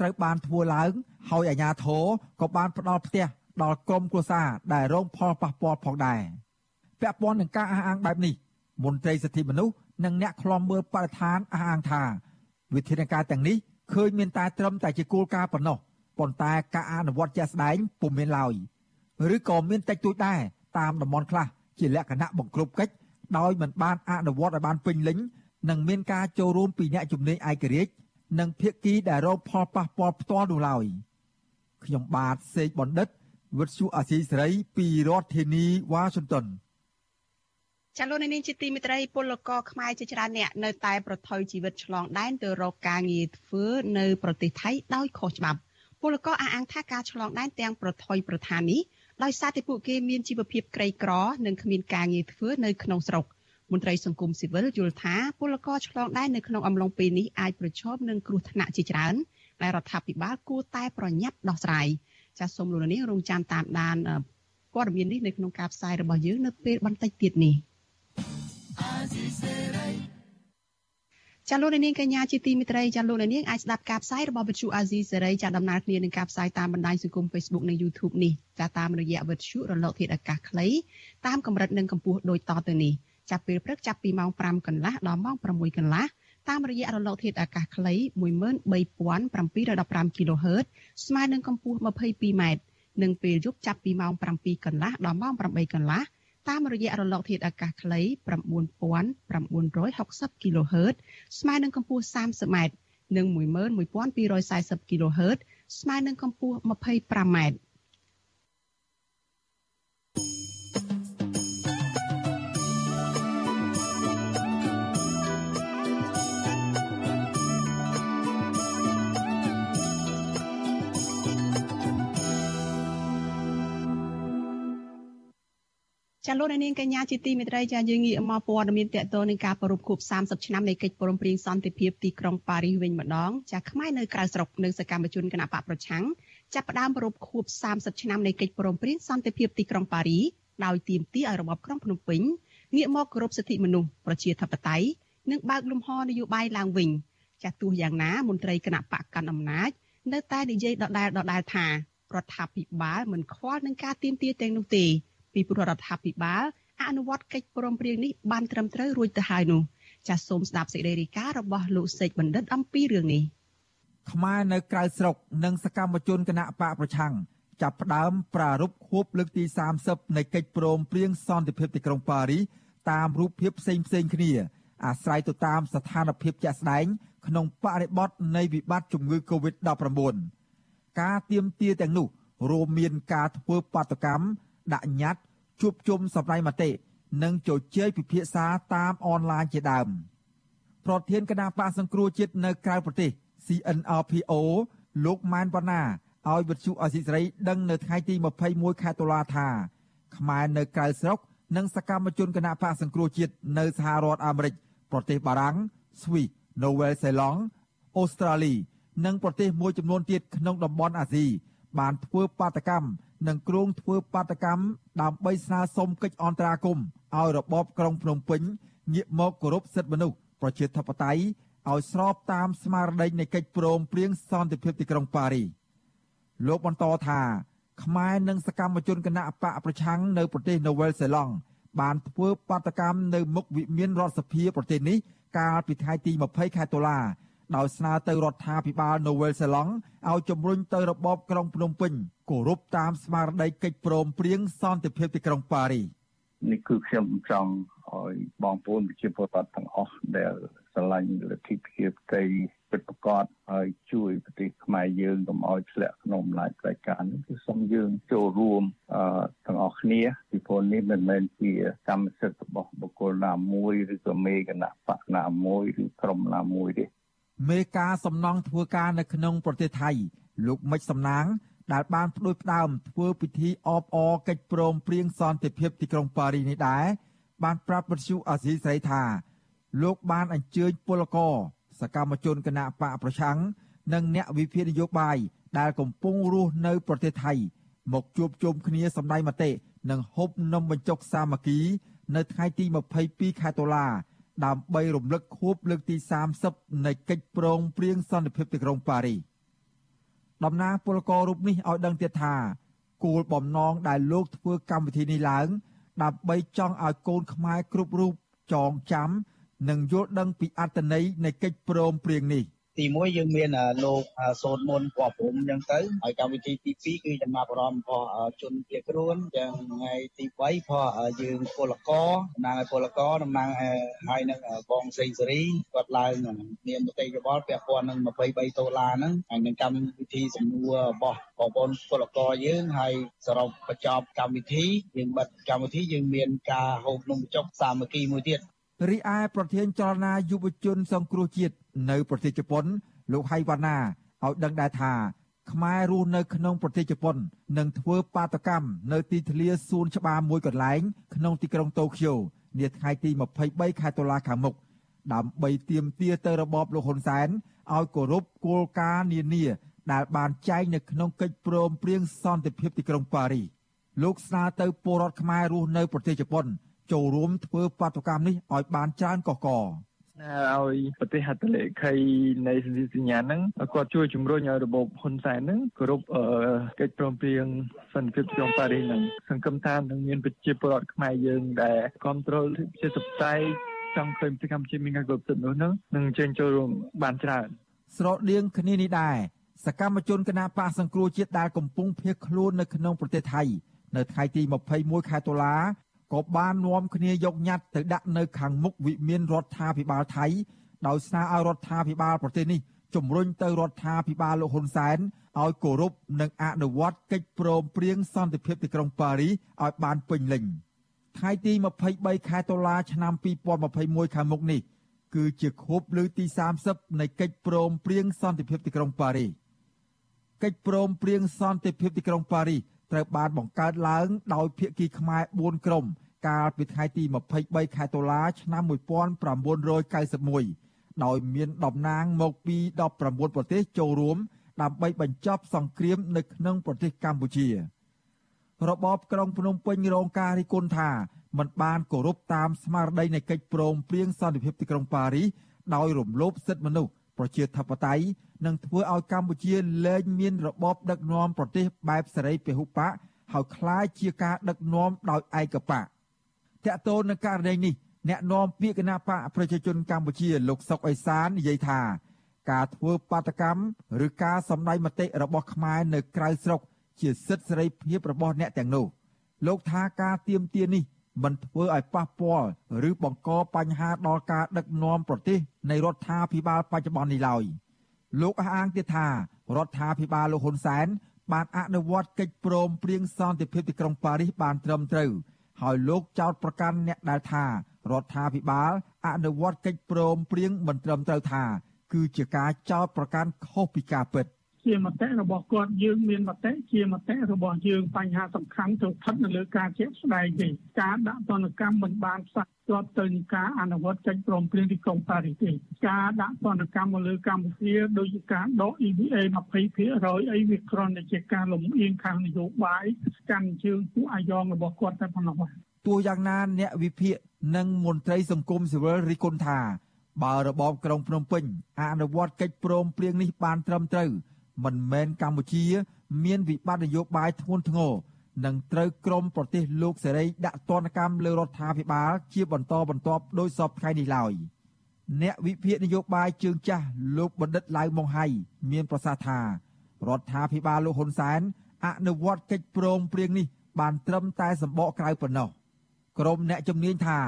ត្រូវបានធ្វើឡើង ហើយអាជ្ញាធរក៏បានផ្ដល់ផ្ទះដល់ក្រុមគ្រួសារដែលរងផលប៉ះពាល់ផងដែរពាក់ព័ន្ធនឹងការអះអាងបែបនេះមន្ត្រីសិទ្ធិមនុស្សនិងអ្នកខ្លំមើលបរិស្ថានអះអាងថាវិធានការទាំងនេះឃើញមានតែត្រឹមតែជាគោលការណ៍ប៉ុណ្ណោះប៉ុន្តែការអនុវត្តជាក់ស្ដែងពុំមានឡើយឬក៏មានតិចតួចដែរតាមតំបន់ខ្លះជាលក្ខណៈបង្ក្រប់កិច្ចដោយមិនបានអនុវត្តឲ្យបានពេញលេញនិងមានការចូលរួមពីអ្នកជំនាញឯករាជ្យ និងភាគីដែលរងផលប៉ះពាល់ផ្ទាល់នោះឡើយខ្ញុំបាទសេកបណ្ឌិតវិទ្យុអាស៊ីសេរីពីរដ្ឋធានីវ៉ាស៊ីនតោនចាលោកនាងជាទីមេត្រីពលករខ្មែរជាច្រើនអ្នកនៅតែប្រថុយជីវិតឆ្លងដែនទៅរកការងារធ្វើនៅប្រទេសថៃដោយខុសច្បាប់ពលករអះអាងថាការឆ្លងដែនទាំងប្រថុយប្រឋាននេះដោយសារតែពួកគេមានជីវភាពក្រីក្រ និងគ្មានការងារធ្វើនៅក្នុងស្រុក មន្ត្រីសង្គមស៊ីវិលយល់ថាពលករឆ្លងដែននៅក្នុងអំឡុងពេលនេះអាចប្រឈមនឹងគ្រោះថ្នាក់ជាច្រើនដែលរដ្ឋាភិបាលគួរតែប្រញាប់ដោះស្រាយចាសសូមលោកនាងរងចាំតាមដានព័ត៌មាននេះនៅក្នុងការផ្សាយរបស់យើងនៅពេលបន្តិចទៀតនេះចាលោកនាងកញ្ញាជាទីមេត្រីចាលោកនាងអាចស្ដាប់ការផ្សាយរបស់វិទ្យុអាស៊ីសេរីចាដំណើរគ្នានឹងការផ្សាយតាមបណ្ដាញសង្គម Facebook និង YouTube នេះចាតាមរយៈវិទ្យុរលកធាតុអាកាសខ្លីតាមកម្រិតនិងកម្ពស់ដូចតទៅនេះ ចាប់ពេលព្រឹកចាប់ពីម៉ោង5កន្លះដល់ម៉ោង6កន្លះតាមរយៈរលកធាតុអាកាសខ្លី13715 kHz ស្មើនឹងកម្ពស់ 22m និងពេលយប់ចាប់ពីម៉ោង7កន្លះដល់ម៉ោង8កន្លះតាមរយៈរលកធាតុអាកាសខ្លី9960 kHz ស្មើនឹងកម្ពស់ 30m និង11240 kHz ស្មើនឹងកម្ពស់ 25m ចាលោកនាងកញ្ញាជាទីមេត្រីចាយើងងាកមកព័ត៌មានតកតនឹងការប្រពខួប30ឆ្នាំនៃកិច្ចព្រមព្រៀងសន្តិភាពទីក្រុងប៉ារីសវិញម្ដងចាខ្មែរនៅក្រៅស្រុកនិងសកម្មជនគណបកប្រឆាំងចាប់ផ្ដើមប្រពខួប30ឆ្នាំនៃកិច្ចព្រមព្រៀងសន្តិភាពទីក្រុងប៉ារីសដោយទាមទារឲ្យរបបក្រុងភ្នំពេញងាកមកគោរពសិទ្ធិមនុស្សប្រជាធិបតេយ្យនិងបើកលំហនយោបាយឡើងវិញចាទោះយ៉ាងណាមន្ត្រីគណបកកាន់អំណាចនៅតែនិយាយដដែលដដែលថារដ្ឋាភិបាលមិនខ្វល់នឹងការទាមទារទាំងនោះទេ ពីព្រោះរដ្ឋាភិបាលអនុវត្តកិច្ចព្រមព្រៀងនេះបានត្រឹមត្រូវរួចទៅហើយនោះចាសសូមស្ដាប់សេចក្តីរាយការណ៍របស់លោកសេកបណ្ឌិតអំពីរឿងនេះខ្មែរនៅក្រៅស្រុកនិងសកម្មជនគណៈបកប្រឆាំងចាប់ផ្ដើមប្រារព្ធខួបលើកទី30នៃកិច្ចព្រមព្រៀងសន្តិភាពទីក្រុងប៉ារីសតាមរូបភាពផ្សេងផ្សេងគ្នា អាស្រ័យទៅតាមស្ថានភាពជាក់ស្ដែង ក្នុងបរិបទនៃវិបត្តិជំងឺ Covid-19 ការទៀមទាទាំងនោះរួមមានការធ្វើបាតកម្មដាក់ញត្តិ ជួបជុំសម្ដែងមតិនិងជជែកពិភាក្សាតាមអនឡាញជាដើមប្រធានគណៈបកសង្គ្រោះជាតិនៅក្រៅប្រទេស CNRPO លោកម៉ែនវណ្ណាឲ្យវិទ្យុអស៊ីសេរីដឹងនៅថ្ងៃទី21ខែតុលាថាខ្មែរនៅក្រៅស្រុកនិងសកម្មជនគណៈបកសង្គ្រោះជាតិនៅសហរដ្ឋអាមេរិកប្រទេសបារាំងស្វីសនូវែលសេឡង់អូស្ត្រាលី និងប្រទេសមួយចំនួនទៀតក្នុងតំបន់អាស៊ី បានធ្វើបាតកម្មនិងគ្រោងធ្វើបាតកម្មដើម្បីស្នើសុំកិច្ចអន្តរាគមន៍ឲ្យរបបក្រុងភ្នំពេញងាកមកគោរពសិទ្ធិមនុស្សប្រជាធិបតេយ្យឲ្យស្របតាមស្មារតីនៃកិច្ចព្រមព្រៀងសន្តិភាពទីក្រុងប៉ារីលោកបន្តថាខ្មែរនិងសកម្មជនគណៈបកប្រឆាំងនៅប្រទេសនូវែលសេឡង់បានធ្វើបាតកម្មនៅមុខវិមានរដ្ឋសភាប្រទេសនេះកាលពីថ្ងៃទី20ខែតុលា ដោយស្នើទៅរដ្ឋាភិបាលនូវែលសេឡង់ឲ្យជំរុញទៅរបបក្រុងភ្នំពេញគោរពតាមស្មារតីកិច្ចព្រមព្រៀងសន្តិភាពទីក្រុងប៉ារីនេះគឺខ្ញុំចង់ឲ្យបងប្អូនប្រជាពលរដ្ឋទាំងអស់ដែលស្រឡាញ់លទ្ធិភាពទីពិតប្រាកដហើយជួយប្រទេសខ្មែរយើងកុំឲ្យធ្លាក់ក្នុងអំណាចផ្ដាច់ការនេះគឺសូមយើងចូលរួមទាំងអស់គ្នាពីព្រោះនេះមិនមែនជាកម្មសិទ្ធិរបស់បុគ្គលណាមួយឬក៏មេគណៈបកណាមួយឬក្រុមណាមួយទេ មេការសំណង់ធ្វើការនៅក្នុងប្រទេសថៃ លោកមិចសំណាង ដែលបានផ្ដួចផ្ដើមធ្វើពិធីអបអរកិច្ចព្រមព្រៀងសន្តិភាពទីក្រុងប៉ារីសនេះដែរបានប្រាប់វិទ្យុអាស៊ីសេរីថាលោកបានអញ្ជើញពលករសកម្មជនគណៈបកប្រឆាំងនិងអ្នកវិភាគនយោបាយដែលកំពុងរស់នៅប្រទេសថៃ មកជួបជុំគ្នាសម្ដែងមតិនិងហូបនំបញ្ចុកសាមគ្គី នៅថ្ងៃទី22ខែតុលា ដើម្បីរំលឹកខួបលើកទី30នៃកិច្ចព្រមព្រៀងសន្តិភាពទីក្រុងប៉ារីសតំណាងពលកររូបនេះឲ្យដឹងទៀតថាគោលបំណងដែលលោកធ្វើកម្មវិធីនេះឡើង ដើម្បីចង់ឲ្យកូនខ្មែរគ្រប់រូបចងចាំ និងយល់ដឹងពីអត្ថន័យនៃកិច្ចព្រមព្រៀងនេះ។ ទី1យើងមានលោកសូនមុនពណ៌ព្រំអញ្ចឹងទៅហើយកម្មវិធីទី2គឺចំណាប់អារម្មណ៍របស់ជនភៀសខ្លួនយ៉ាងថ្ងៃទី3ផងយើងពលករតំណាងឲ្យពលករតំណាងហើយនឹងបងសេងសេរីគាត់ឡើងមានមតិយោបល់ពាក់ព័ន្ធនឹង23ដុល្លារហ្នឹងហើយនឹងកម្មវិធីសំណួររបស់បងប្អូនពលករយើងហើយសរុបបញ្ចប់កម្មវិធីយើងបិទកម្មវិធីយើងមានការហូបនំបញ្ចុកសាមគ្គីមួយទៀត រីឯប្រធានចលនាយុវជនសង្គ្រោះជាតិនៅប្រទេសជប៉ុន លោកហៃវ៉ាណាឲ្យដឹងដែរថាខ្មែររស់នៅក្នុងប្រទេសជប៉ុននឹងធ្វើបាតកម្មនៅទីធ្លាសួនច្បារមួយកន្លែងក្នុងទីក្រុងតូក្យូនាថ្ងៃទី23ខែតុលាខាងមុខដើម្បីទាមទារទៅរបបលោកហ៊ុនសែនឲ្យគោរពគោលការណ៍នានា ដែលបានចែងនៅក្នុងកិច្ចព្រមព្រៀងសន្តិភាពទីក្រុងប៉ារីសលោកស្នើទៅពលរដ្ឋខ្មែររស់នៅប្រទេសជប៉ុន ចូលរួមធ្វើបាតុកម្មនេះឲ្យបានច្រើនកកកឲ្យប្រទេសហត្ថលេខីនៃសន្ធិសញ្ញាហ្នឹងគាត់ជួយជំរុញឲ្យរបបហ៊ុនសែនហ្នឹងគោរពកិច្ចព្រមព្រៀងសន្តិភាពក្រុងប៉ារីសហ្នឹងសង្ឃឹមថានឹងមានប្រជាពលរដ្ឋខ្មែរយើងដែលគ្រប់គ្រងជាសព្វតៃចង់ឃើញប្រទេសកម្ពុជាមានការគោរពសិទ្ធិនោះហ្នឹងនឹងចេញចូលរួមបានច្រើនស្រដៀងគ្នានេះដែរសកម្មជនគណបកសង្គ្រោះជាតិដែលកំពុងភៀសខ្លួននៅក្នុងប្រទេសថៃនៅថ្ងៃទី21ខែតុលា ក៏បាននាំគ្នាយកញត្តិទៅដាក់នៅខាងមុខវិមានរដ្ឋាភិបាលថៃដោយស្នើឲ្យរដ្ឋាភិបាលប្រទេសនេះជំរុញទៅរដ្ឋាភិបាលលោកហ៊ុនសែនឲ្យគោរពនិងអនុវត្តកិច្ចព្រមព្រៀងសន្តិភាពទីក្រុងប៉ារីសឲ្យបានពេញលេញថ្ងៃទី23ខែតុលាឆ្នាំ2021ខាងមុខនេះគឺជាខួបលើកទី30នៃកិច្ចព្រមព្រៀងសន្តិភាពទីក្រុងប៉ារីសកិច្ចព្រមព្រៀងសន្តិភាពទីក្រុងប៉ារីស ត្រូវបានបង្កើតឡើងដោយភាគីខ្មែរ4ក្រុម កាលពីថ្ងៃទី23ខែតុលាឆ្នាំ1991ដោយមានតំណាងមកពី19ប្រទេសចូលរួមដើម្បីបញ្ចប់សង្គ្រាមនៅក្នុងប្រទេសកម្ពុជារបបក្រុងភ្នំពេញរងការរិះគន់ថាมันបានគោរពតាមស្មារតីនៃកិច្ចព្រមព្រៀងសន្តិភាពទីក្រុងប៉ារីសដោយរំលោភសិទ្ធិមនុស្ស ប្រជាធិបតេយ្យនិងធ្វើឲ្យកម្ពុជាលែងមានរបបដឹកនាំប្រទេសបែបសេរីពហុបកហើយคล้ายជាការដឹកនាំដោយឯកបកតកតូននឹងករណីនេះអ្នកនាំពាក្យគណៈបកប្រជាជនកម្ពុជាលោកសុកអេសាននិយាយថាការធ្វើបាតកម្មឬការសម្ដែងមតិរបស់ខ្មែរនៅក្រៅស្រុកជាសិទ្ធិសេរីភាពរបស់អ្នកទាំងនោះលោកថាការទៀមទានេះ មិនធ្វើឲ្យប៉ះពាល់ឬបង្កបញ្ហាដល់ការដឹកនាំប្រទេសនៃរដ្ឋាភិបាលបច្ចុប្បន្ននេះឡើយលោកអះអាងទៀតថារដ្ឋាភិបាលលោកហ៊ុនសែនបានអនុវត្តកិច្ចព្រមព្រៀងសន្តិភាពទីក្រុងប៉ារីសបានត្រឹមត្រូវហើយលោកចោទប្រកាន់អ្នកដែលថារដ្ឋាភិបាលអនុវត្តកិច្ចព្រមព្រៀងមិនត្រឹមត្រូវថា គឺជាការចោទប្រកាន់ខុសពីការពិត ជាមតិរបស់គាត់យើងមានមតិជាមតិរបស់យើងបញ្ហាសំខាន់ទៅស្ថិតនៅលើការជាក់ស្ដែងទេការដាក់ទណ្ឌកម្មមិនបានផ្សះផ្ទាត់ទៅនឹងការអនុវត្តកិច្ចព្រមព្រៀងទីក្រុងប៉ារីសទេការដាក់ទណ្ឌកម្មមកលើកម្ពុជាដោយជាការដក EVA 20%អីវាគ្រាន់តែជាការលំអៀងខាងនយោបាយកាន់ជើងពួកអាយ៉ងរបស់គាត់តែប៉ុណ្ណោះទោះយ៉ាងណាអ្នកវិភាគនិងមន្ត្រីសង្គមស៊ីវិលរិះគន់ថាបើរបបក្រុងភ្នំពេញអនុវត្តកិច្ចព្រមព្រៀងនេះបានត្រឹមត្រូវ មិនមែនកម្ពុជា មានវិបត្តិនយោបាយធ្ងន់ធ្ងរនឹងត្រូវក្រមប្រទេសលោកសេរីដាក់ទណ្ឌកម្មលើរដ្ឋាភិបាលជាបន្តបន្ទាប់ដោយសពថ្ងៃនេះឡើយអ្នកវិភាគនយោបាយជើងចាស់លោកបណ្ឌិតឡៅម៉ុងហៃមានប្រសាសន៍ថារដ្ឋាភិបាលលោកហ៊ុនសែនអនុវត្តកិច្ចព្រមព្រៀងនេះ បានត្រឹមតែសម្បកក្រៅប៉ុណ្ណោះក្រុមអ្នកជំនាញថា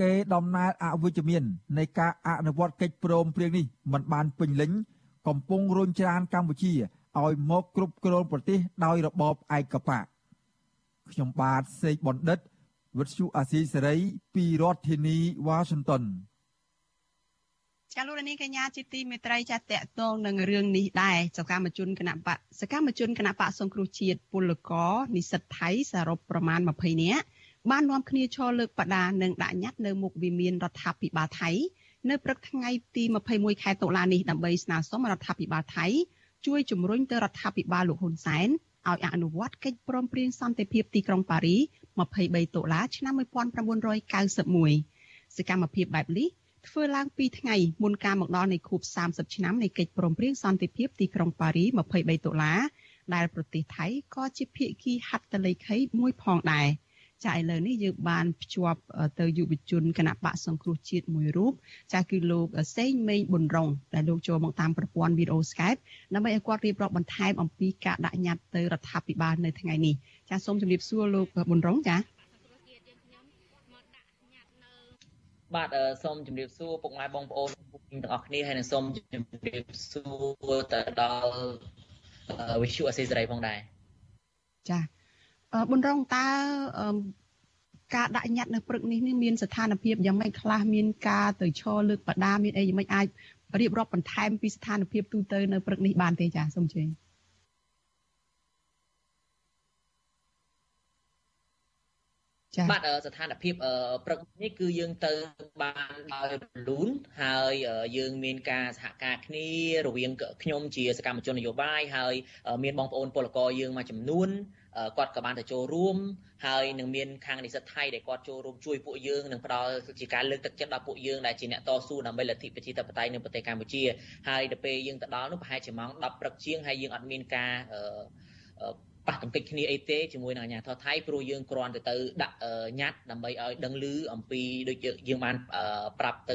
គេដំណើរអវិជ្ជមាននៃការអនុវត្តកិច្ចព្រមព្រៀងនេះមិនបានពេញលេញ កំពុងរុញច្រានកម្ពុជាឲ្យមកគ្រប់គ្រងប្រទេសដោយរបបឯកបកខ្ញុំបាទសេកបណ្ឌិតវិទ្យុអាស៊ីសេរីពីរដ្ឋធានីវ៉ាស៊ីនតោនចាលោកនាងកញ្ញាជាទីមេត្រីចាតកតងនឹងរឿងនេះដែរសកម្មជនគណៈបកសកម្មជនគណៈបកសង្គ្រោះជាតិពលករនិស្សិតថៃសរុបប្រមាណ20នាក់បាននាំគ្នាឈរលើកបដានិងដាក់ញត្តិនៅមុខវិមានរដ្ឋាភិបាលថៃ នៅព្រឹកថ្ងៃទី21ខែតុលានេះដើម្បីស្នើសុំរដ្ឋាភិបាលថៃជួយជំរុញទៅរដ្ឋាភិបាលលោកហ៊ុនសែនឲ្យអនុវត្តកិច្ចព្រមព្រៀងសន្តិភាពទីក្រុងប៉ារី23តុលាឆ្នាំ1991សកម្មភាពបែបនេះធ្វើឡើងពីថ្ងៃមុនការមកដល់នៃខួប30ឆ្នាំនៃកិច្ចព្រមព្រៀងសន្តិភាពទីក្រុងប៉ារី23តុលាដែលប្រទេសថៃក៏ជាភាគីហត្ថលេខីមួយផងដែរ។ ចាឥឡូវនេះយើងបានភ្ជាប់ទៅយុវជនគណៈបកសង្គ្រោះជាតិមួយរូបចាគឺលោកសេងមេងប៊ុនរងដែលលោកចូលមកតាមប្រព័ន្ធវីដេអូ Skype ដើម្បីឲ្យគាត់រៀបរាប់បន្ថែមអំពីការដាក់ញត្តិទៅរដ្ឋាភិបាលនៅថ្ងៃនេះចាសូមជម្រាបសួរលោកប៊ុនរងចាបាទសូមជម្រាបសួរពុកម៉ែបងប្អូនទាំងអស់គ្នាហើយនិងសូមជម្រាបសួរទៅដល់វិទ្យុអសេសរីផងដែរចា ប៊ុនរងតើការដាក់ញត្តិនៅព្រឹកនេះមានស្ថានភាពយ៉ាងម៉េចខ្លះមានការទៅឈរលើកបដាមានអីយ៉ាងម៉េចអាចរៀបរាប់បន្ថែមពីស្ថានភាពទូទៅនៅព្រឹកនេះបានទេចាសូមជឿបាទស្ថានភាពព្រឹកនេះគឺយើងទៅបានដោយរលូនហើយយើងមានការសហការគ្នារវាងខ្ញុំជាសកម្មជននយោបាយហើយមានបងប្អូនពលករយើងមួយចំនួនគាត់ក៏បានទៅចូលរួមហើយនឹងមានខាងនិស្សិតថៃដែលគាត់ចូលរួមជួយពួកយើងនឹងផ្ដល់ជាការលើកទឹកចិត្តដល់ពួកយើងដែលជាអ្នកតស៊ូដើម្បីលទ្ធិប្រជាធិបតេយ្យនៅប្រទេសកម្ពុជាហើយដល់ពេលយើងទៅដល់នោះប្រហែលជាម៉ោង10ព្រឹកជាងហើយយើងអត់មានការប៉ះទង្គិចគ្នាអីទេជាមួយនឹងអាជ្ញាធរថៃព្រោះយើងគ្រាន់តែទៅដាក់ញត្តិដើម្បីឲ្យដឹងឮអំពីដូចយើងបានប្រាប់ទៅ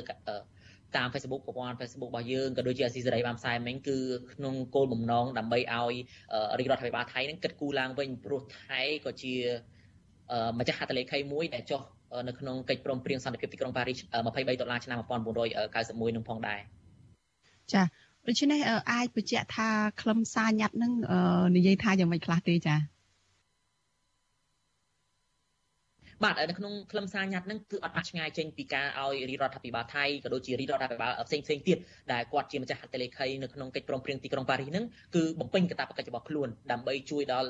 តាម Facebook ប្រព័ន្ធ Facebook របស់យើងក៏ដូចជាអាស៊ីសេរីបានផ្សាយមិញគឺក្នុងគោលបំណងដើម្បីឲ្យរាជរដ្ឋាភិបាលថៃនឹងគិតគូរឡើងវិញព្រោះថៃក៏ជាម្ចាស់ហត្ថលេខីមួយដែលចុះនៅក្នុងកិច្ចព្រមព្រៀងសន្តិភាពទីក្រុងប៉ារីស23ដុល្លារឆ្នាំ1991នឹងផងដែរចាដូច្នេះអាចបញ្ជាក់ថាខ្លឹមសារញត្តិនឹងនិយាយថាយ៉ាងម៉េចខ្លះទេចា បាទនៅក្នុងខ្លឹមសារញត្តិហ្នឹងគឺអត់អាចឆ្ងាយចេញពីការឲ្យរាជរដ្ឋាភិបាលថៃក៏ដូចជារាជរដ្ឋាភិបាលផ្សេងផ្សេងទៀតដែលគាត់ជាម្ចាស់ហត្ថលេខីនៅក្នុងកិច្ចព្រមព្រៀងទីក្រុងប៉ារីសហ្នឹងគឺបំពេញកាតព្វកិច្ចរបស់ខ្លួនដើម្បីជួយដល់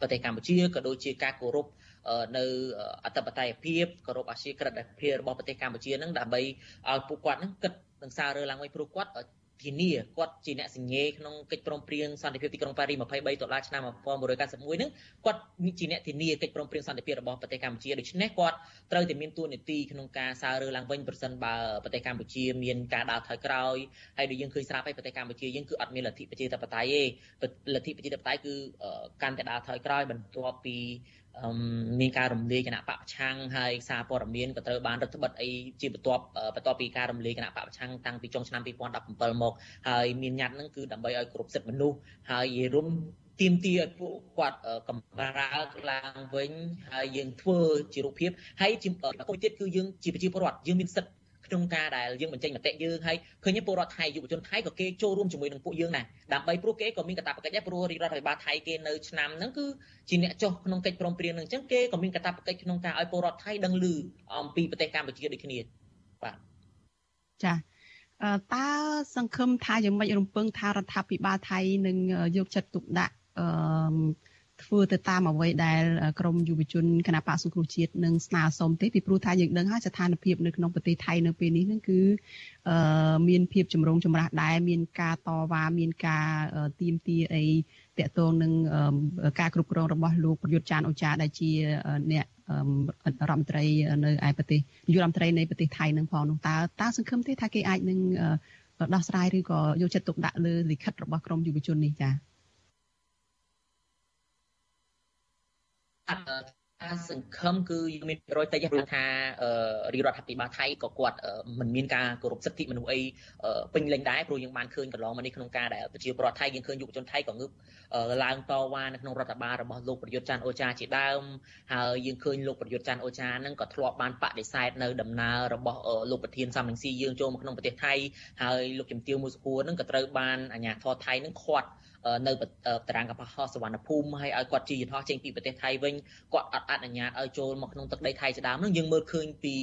ប្រទេសកម្ពុជាក៏ដូចជាការគោរពនៅអធិបតេយ្យភាពគោរពអាស៊ីក្រិតភាពរបស់ប្រទេសកម្ពុជាហ្នឹងដើម្បីឲ្យពួកគាត់ហ្នឹងគិតនឹងសាររើឡើងវិញព្រោះគាត់ ធានាគាត់ជាអ្នកសញ្ញេក្នុងកិច្ចព្រមព្រៀងសន្តិភាពទីក្រុងប៉ារី23ដុល្លារឆ្នាំ1991ហ្នឹងគាត់ជាអ្នកធានាកិច្ចព្រមព្រៀងសន្តិភាពរបស់ប្រទេសកម្ពុជាដូច្នេះគាត់ត្រូវតែមានតួនាទីក្នុងការសាររើឡើងវិញប្រសិនបើប្រទេសកម្ពុជាមានការដើរថយក្រោយហើយដូចយើងឃើញស្រាប់ហើយប្រទេសកម្ពុជាយើងគឺអត់មានលទ្ធិប្រជាធិបតេយ្យទេលទ្ធិប្រជាធិបតេយ្យគឺកាន់តែដើរថយក្រោយបន្ទាប់ពី មានការរំលាយគណៈបកប្រឆាំងហើយសារព័ត៌មានក៏ត្រូវបានរដ្ឋបិទអីជាបន្ទាប់បន្ទាប់ពីការរំលាយគណៈបកប្រឆាំងតាំងពីចុងឆ្នាំ2017មកហើយមានញត្តិហ្នឹងគឺដើម្បីឲ្យគ្រប់សិទ្ធិមនុស្សហើយរួមទៀមទាឲ្យពួកគាត់កម្រើកឡើងវិញហើយយើងធ្វើជារូបភាពហើយជាមួយទៀតគឺយើងជាប្រជាពលរដ្ឋយើងមានសិទ្ធិ ក្នុងការដែលយើងបញ្ចេញមតិយើងហើយឃើញពលរដ្ឋថៃយុវជនថៃក៏គេចូលរួមជាមួយនឹងពួកយើងដែរដើម្បីព្រោះគេក៏មានកាតព្វកិច្ចដែរព្រោះរដ្ឋាភិបាលថៃគេនៅឆ្នាំហ្នឹងគឺជាអ្នកចុះក្នុងកិច្ចព្រមព្រៀងហ្នឹងអញ្ចឹងគេក៏មានកាតព្វកិច្ចក្នុងការឲ្យពលរដ្ឋថៃដឹងឮអំពីប្រទេសកម្ពុជាដូចគ្នាបាទចាតើសង្ឃឹមថាយ៉ាងម៉េចរំពឹងថារដ្ឋាភិបាលថៃនឹងយកចិត្តទុកដាក់អឺ ធ្វើទៅតាមអ្វីដែលក្រមយុវជនគណៈបកសង្គ្រោះជាតិនឹងស្នើសុំទេពីព្រោះថាយើងដឹងហើយស្ថានភាពនៅក្នុងប្រទេសថៃនៅពេលនេះហ្នឹងគឺអឺមានភាពចម្រូងចម្រាសដែរមានការតវ៉ាមានការទៀមទាអីតកតងនឹងការគ្រប់គ្រងរបស់លោកប្រយុទ្ធចានអូចាដែលជាអ្នករដ្ឋមន្ត្រីនៅឯប្រទេសនាយករដ្ឋមន្ត្រីនៃប្រទេសថៃនឹងផងនោះតើតើសង្ឃឹមទេថាគេអាចនឹងដោះស្រាយឬក៏យកចិត្តទុកដាក់លើលិខិតរបស់ក្រមយុវជននេះចា៎ ការសង្ឃឹមគឺយើងមានរយតិចព្រោះថារាជរដ្ឋាភិបាលថៃក៏គាត់មិនមានការគោរពសិទ្ធិមនុស្សអីពេញលេញដែរព្រោះយើងបានឃើញកន្លងមកនេះក្នុងការដែលប្រជាពលរដ្ឋថៃយើងឃើញយុវជនថៃក៏ងើបឡើងតវ៉ានៅក្នុងរដ្ឋបាលរបស់លោកប្រយុទ្ធច័ន្ទអូចាជាដើមហើយយើងឃើញលោកប្រយុទ្ធច័ន្ទអូចានឹងក៏ធ្លាប់បានបដិសេធនៅដំណើររបស់លោកប្រធានសំរងស៊ីយើងចូលមកក្នុងប្រទេសថៃហើយលោកជំទាវមួយសុខួរនឹងក៏ត្រូវបានអាជ្ញាធរថៃនឹងឃាត់ នៅតារាងកប៉ាល់ហោះសវណ្ណភូមិហើយឲ្យគាត់ជិះយន្តហោះចេញពីប្រទេសថៃវិញគាត់អត់អនុញ្ញាតឲ្យចូលមកក្នុងទឹកដីថៃជាដើមនឹងយើងមើលឃើញពី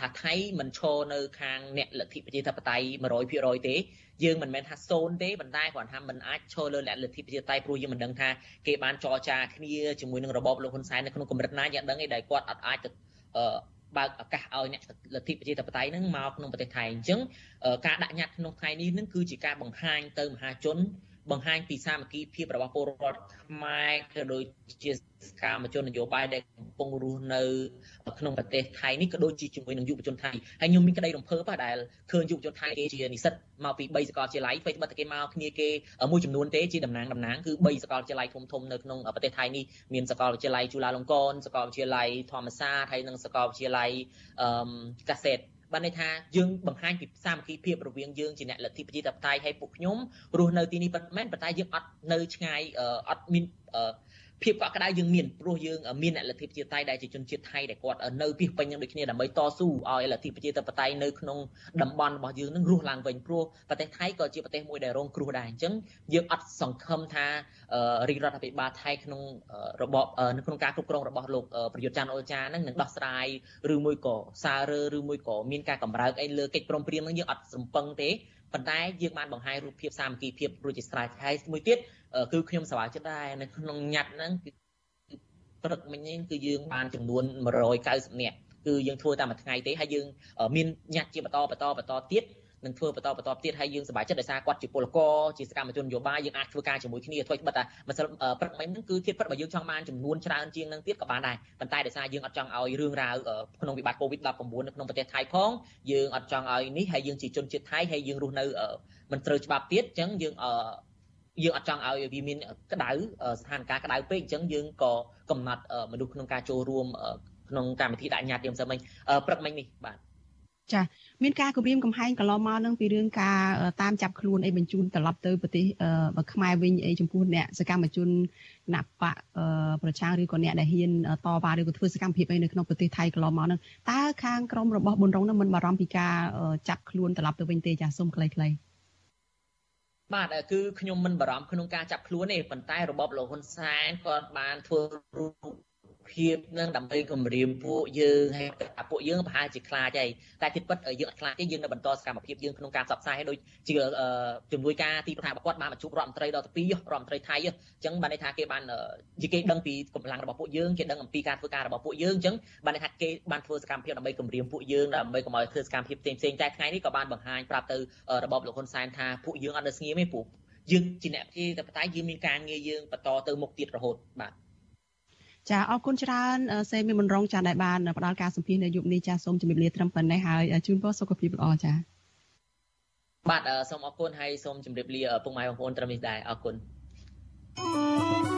ថាថៃមិនឈរនៅខាងអ្នកលទ្ធិប្រជាធិបតេយ្យ100%ទេយើងមិនមែនថាសូន្យទេប៉ុន្តែគាត់ថាមិនអាចឈរលើលទ្ធិប្រជាធិបតេយ្យព្រោះយើងមិនដឹងថាគេបានចរចាគ្នាជាមួយនឹងរបបលោកហ៊ុនសែននៅក្នុងកម្រិតណាយ៉ាងដឹងឯងដែលគាត់អត់អាចទៅបើកឱកាសឲ្យអ្នកលទ្ធិប្រជាធិបតេយ្យហ្នឹងមកក្នុងប្រទេសថៃអញ្ចឹងការដាក់ញត្តិក្នុងថ្ងៃនេះនឹងគឺជាការបង្ហាញទៅមហាជន បង្ហាញពីសាមគ្គីភាពរបស់ពលរដ្ឋខ្មែរក៏ដូចជាសកម្មជននយោបាយដែលកំពុងរស់នៅក្នុងប្រទេសថៃនេះក៏ដូចជាជាមួយនឹងយុវជនថៃហើយខ្ញុំមានក្តីរំភើបដែលឃើញយុវជនថៃគេជានិស្សិតមកពី3សាកលវិទ្យាល័យអ្វីត្បិតតែគេមកគ្នាគេមួយចំនួនទេជាតំណាងតំណាងគឺ3សាកលវិទ្យាល័យធំធំនៅក្នុងប្រទេសថៃនេះមានសាកលវិទ្យាល័យจุฬាលង្កនសាកលវិទ្យាល័យធម្មសាស្ត្រហើយនិងសាកលវិទ្យាល័យអឺកាសេត បានន័យថាយើងបង្ហាញពីសាមគ្គីភាពរវាងយើងជាអ្នកលទ្ធិប្រជាធិបតេយ្យហើយពួកខ្ញុំរស់នៅទីនេះប៉ុន្តែប៉ុន្តែយើងអត់នៅឆ្ងាយអត់មាន ភាពកក់ក្ដៅយើងមានព្រោះយើងមានអ្នកលទ្ធិប្រជាធិបតេយ្យដែលជាជនជាតិថៃដែលគាត់នៅពីពេញនឹងដូចគ្នាដើម្បីតស៊ូឲ្យលទ្ធិប្រជាធិបតេយ្យនៅក្នុងតំបន់របស់យើងនឹងរស់ឡើងវិញព្រោះប្រទេសថៃក៏ជាប្រទេសមួយដែលរងគ្រោះដែរអញ្ចឹងយើងអត់សង្ឃឹមថារាជរដ្ឋាភិបាលថៃក្នុងរបបនៅក្នុងការគ្រប់គ្រងរបស់លោកប្រយុទ្ធច័ន្ទអូចានឹងនឹងដោះស្រាយឬមួយក៏សាររើឬមួយក៏មានការកម្រើកអីលើកិច្ចព្រមព្រៀងនឹងយើងអត់សំពឹងទេ ប៉ុន្តែយើងបានបង្ហាញរូបភាពសាមគ្គីភាពរួចជាស្រេចហើយមួយទៀតគឺខ្ញុំសប្បាយចិត្តដែរនៅក្នុងញត្តិហ្នឹងគឺព្រឹកមិញនេះគឺយើងបានចំនួន190នាក់គឺយើងធ្វើតាមមួយថ្ងៃទេហើយយើងមានញត្តិជាបន្តបន្តបន្តទៀត នឹងធ្វើបន្តបន្តទៀតហើយយើងសប្បាយចិត្តដោយសារគាត់ជាពលករជាសកម្មជននយោបាយយើងអាចធ្វើការជាមួយគ្នាធ្វើបិទតែម្សិលព្រឹកមិញហ្នឹងគឺធៀបព្រឹកបើយើងចង់បានចំនួនច្រើនជាងហ្នឹងទៀតក៏បានដែរប៉ុន្តែដោយសារយើងអត់ចង់ឲ្យរឿងរ៉ាវក្នុងវិបត្តិ COVID-19 នៅក្នុងប្រទេសថៃផងយើងអត់ចង់ឲ្យនេះហើយយើងជាជនជាតិថៃហើយយើងរស់នៅមិនត្រូវច្បាប់ទៀតអញ្ចឹងយើងយើងអត់ចង់ឲ្យវាមានក្តៅស្ថានភាពក្តៅពេកអញ្ចឹងយើងក៏កំណត់មនុស្សក្នុងការចូលរួមក្នុងកម្មវិធីដាក់ញត្តិយើងសិនមិញព្រឹកមិញនេះបាទចា មានការគម្រាមកំហែងកន្លងមកនឹងពីរឿងការតាមចាប់ខ្លួនអីបញ្ជូនត្រឡប់ទៅប្រទេសខ្មែរវិញអីចំពោះអ្នកសកម្មជនគណៈបកប្រឆាំងឬក៏អ្នកដែលហ៊ានតវ៉ាឬក៏ធ្វើសកម្មភាពអីនៅក្នុងប្រទេសថៃកន្លងមកនឹងតើខាងក្រមរបស់ប៊ុនរងនឹងមិនបារម្ភពីការចាប់ខ្លួនត្រឡប់ទៅវិញទេចាសូមខ្លីៗបាទគឺខ្ញុំមិនបារម្ភក្នុងការចាប់ខ្លួនទេប៉ុន្តែរបបលោកហ៊ុនសែនគាត់បានធ្វើរូប ភាពនឹងដើម្បីគម្រាមពួកយើងហើយពួកយើងប្រហែលជាខ្លាចហើយតែទីពិតយើងអត់ខ្លាចទេយើងនៅបន្តសកម្មភាពយើងក្នុងការផ្សព្វផ្សាយឲ្យដូចជាជំនួយការទីប្រឹក្សារបស់គាត់បានមកជួបរដ្ឋមន្ត្រីដល់ទី2រដ្ឋមន្ត្រីថៃអញ្ចឹងបានន័យថាគេបាននិយាយគេដឹងពីកម្លាំងរបស់ពួកយើងគេដឹងអំពីការធ្វើការរបស់ពួកយើងអញ្ចឹងបានន័យថាគេបានធ្វើសកម្មភាពដើម្បីគម្រាមពួកយើងដើម្បីកុំឲ្យធ្វើសកម្មភាពផ្សេងផ្សេងតែថ្ងៃនេះក៏បានបង្ហាញប្រាប់ទៅរបបលោកហ៊ុនសែនថាពួកយើងអត់នៅស្ងៀមទេពួកយើងជាអ្នកជាតែបតៃយើងមានការងារយើងបន្តទៅមុខទៀតរហូតបាទ ចាអរគុណច្រើនសេមីមុនរងចាដែលបានផ្ដល់ការសម្ភាសន៍នៅយុគនេះចាសូមជម្រាបលាត្រឹមប៉ុណ្ណេះហើយជូនពរសុខភាពល្អចាបាទសូមអរគុណហើយសូមជម្រាបលាពុកម៉ែបងប្អូនត្រឹមនេះដែរអរគុណច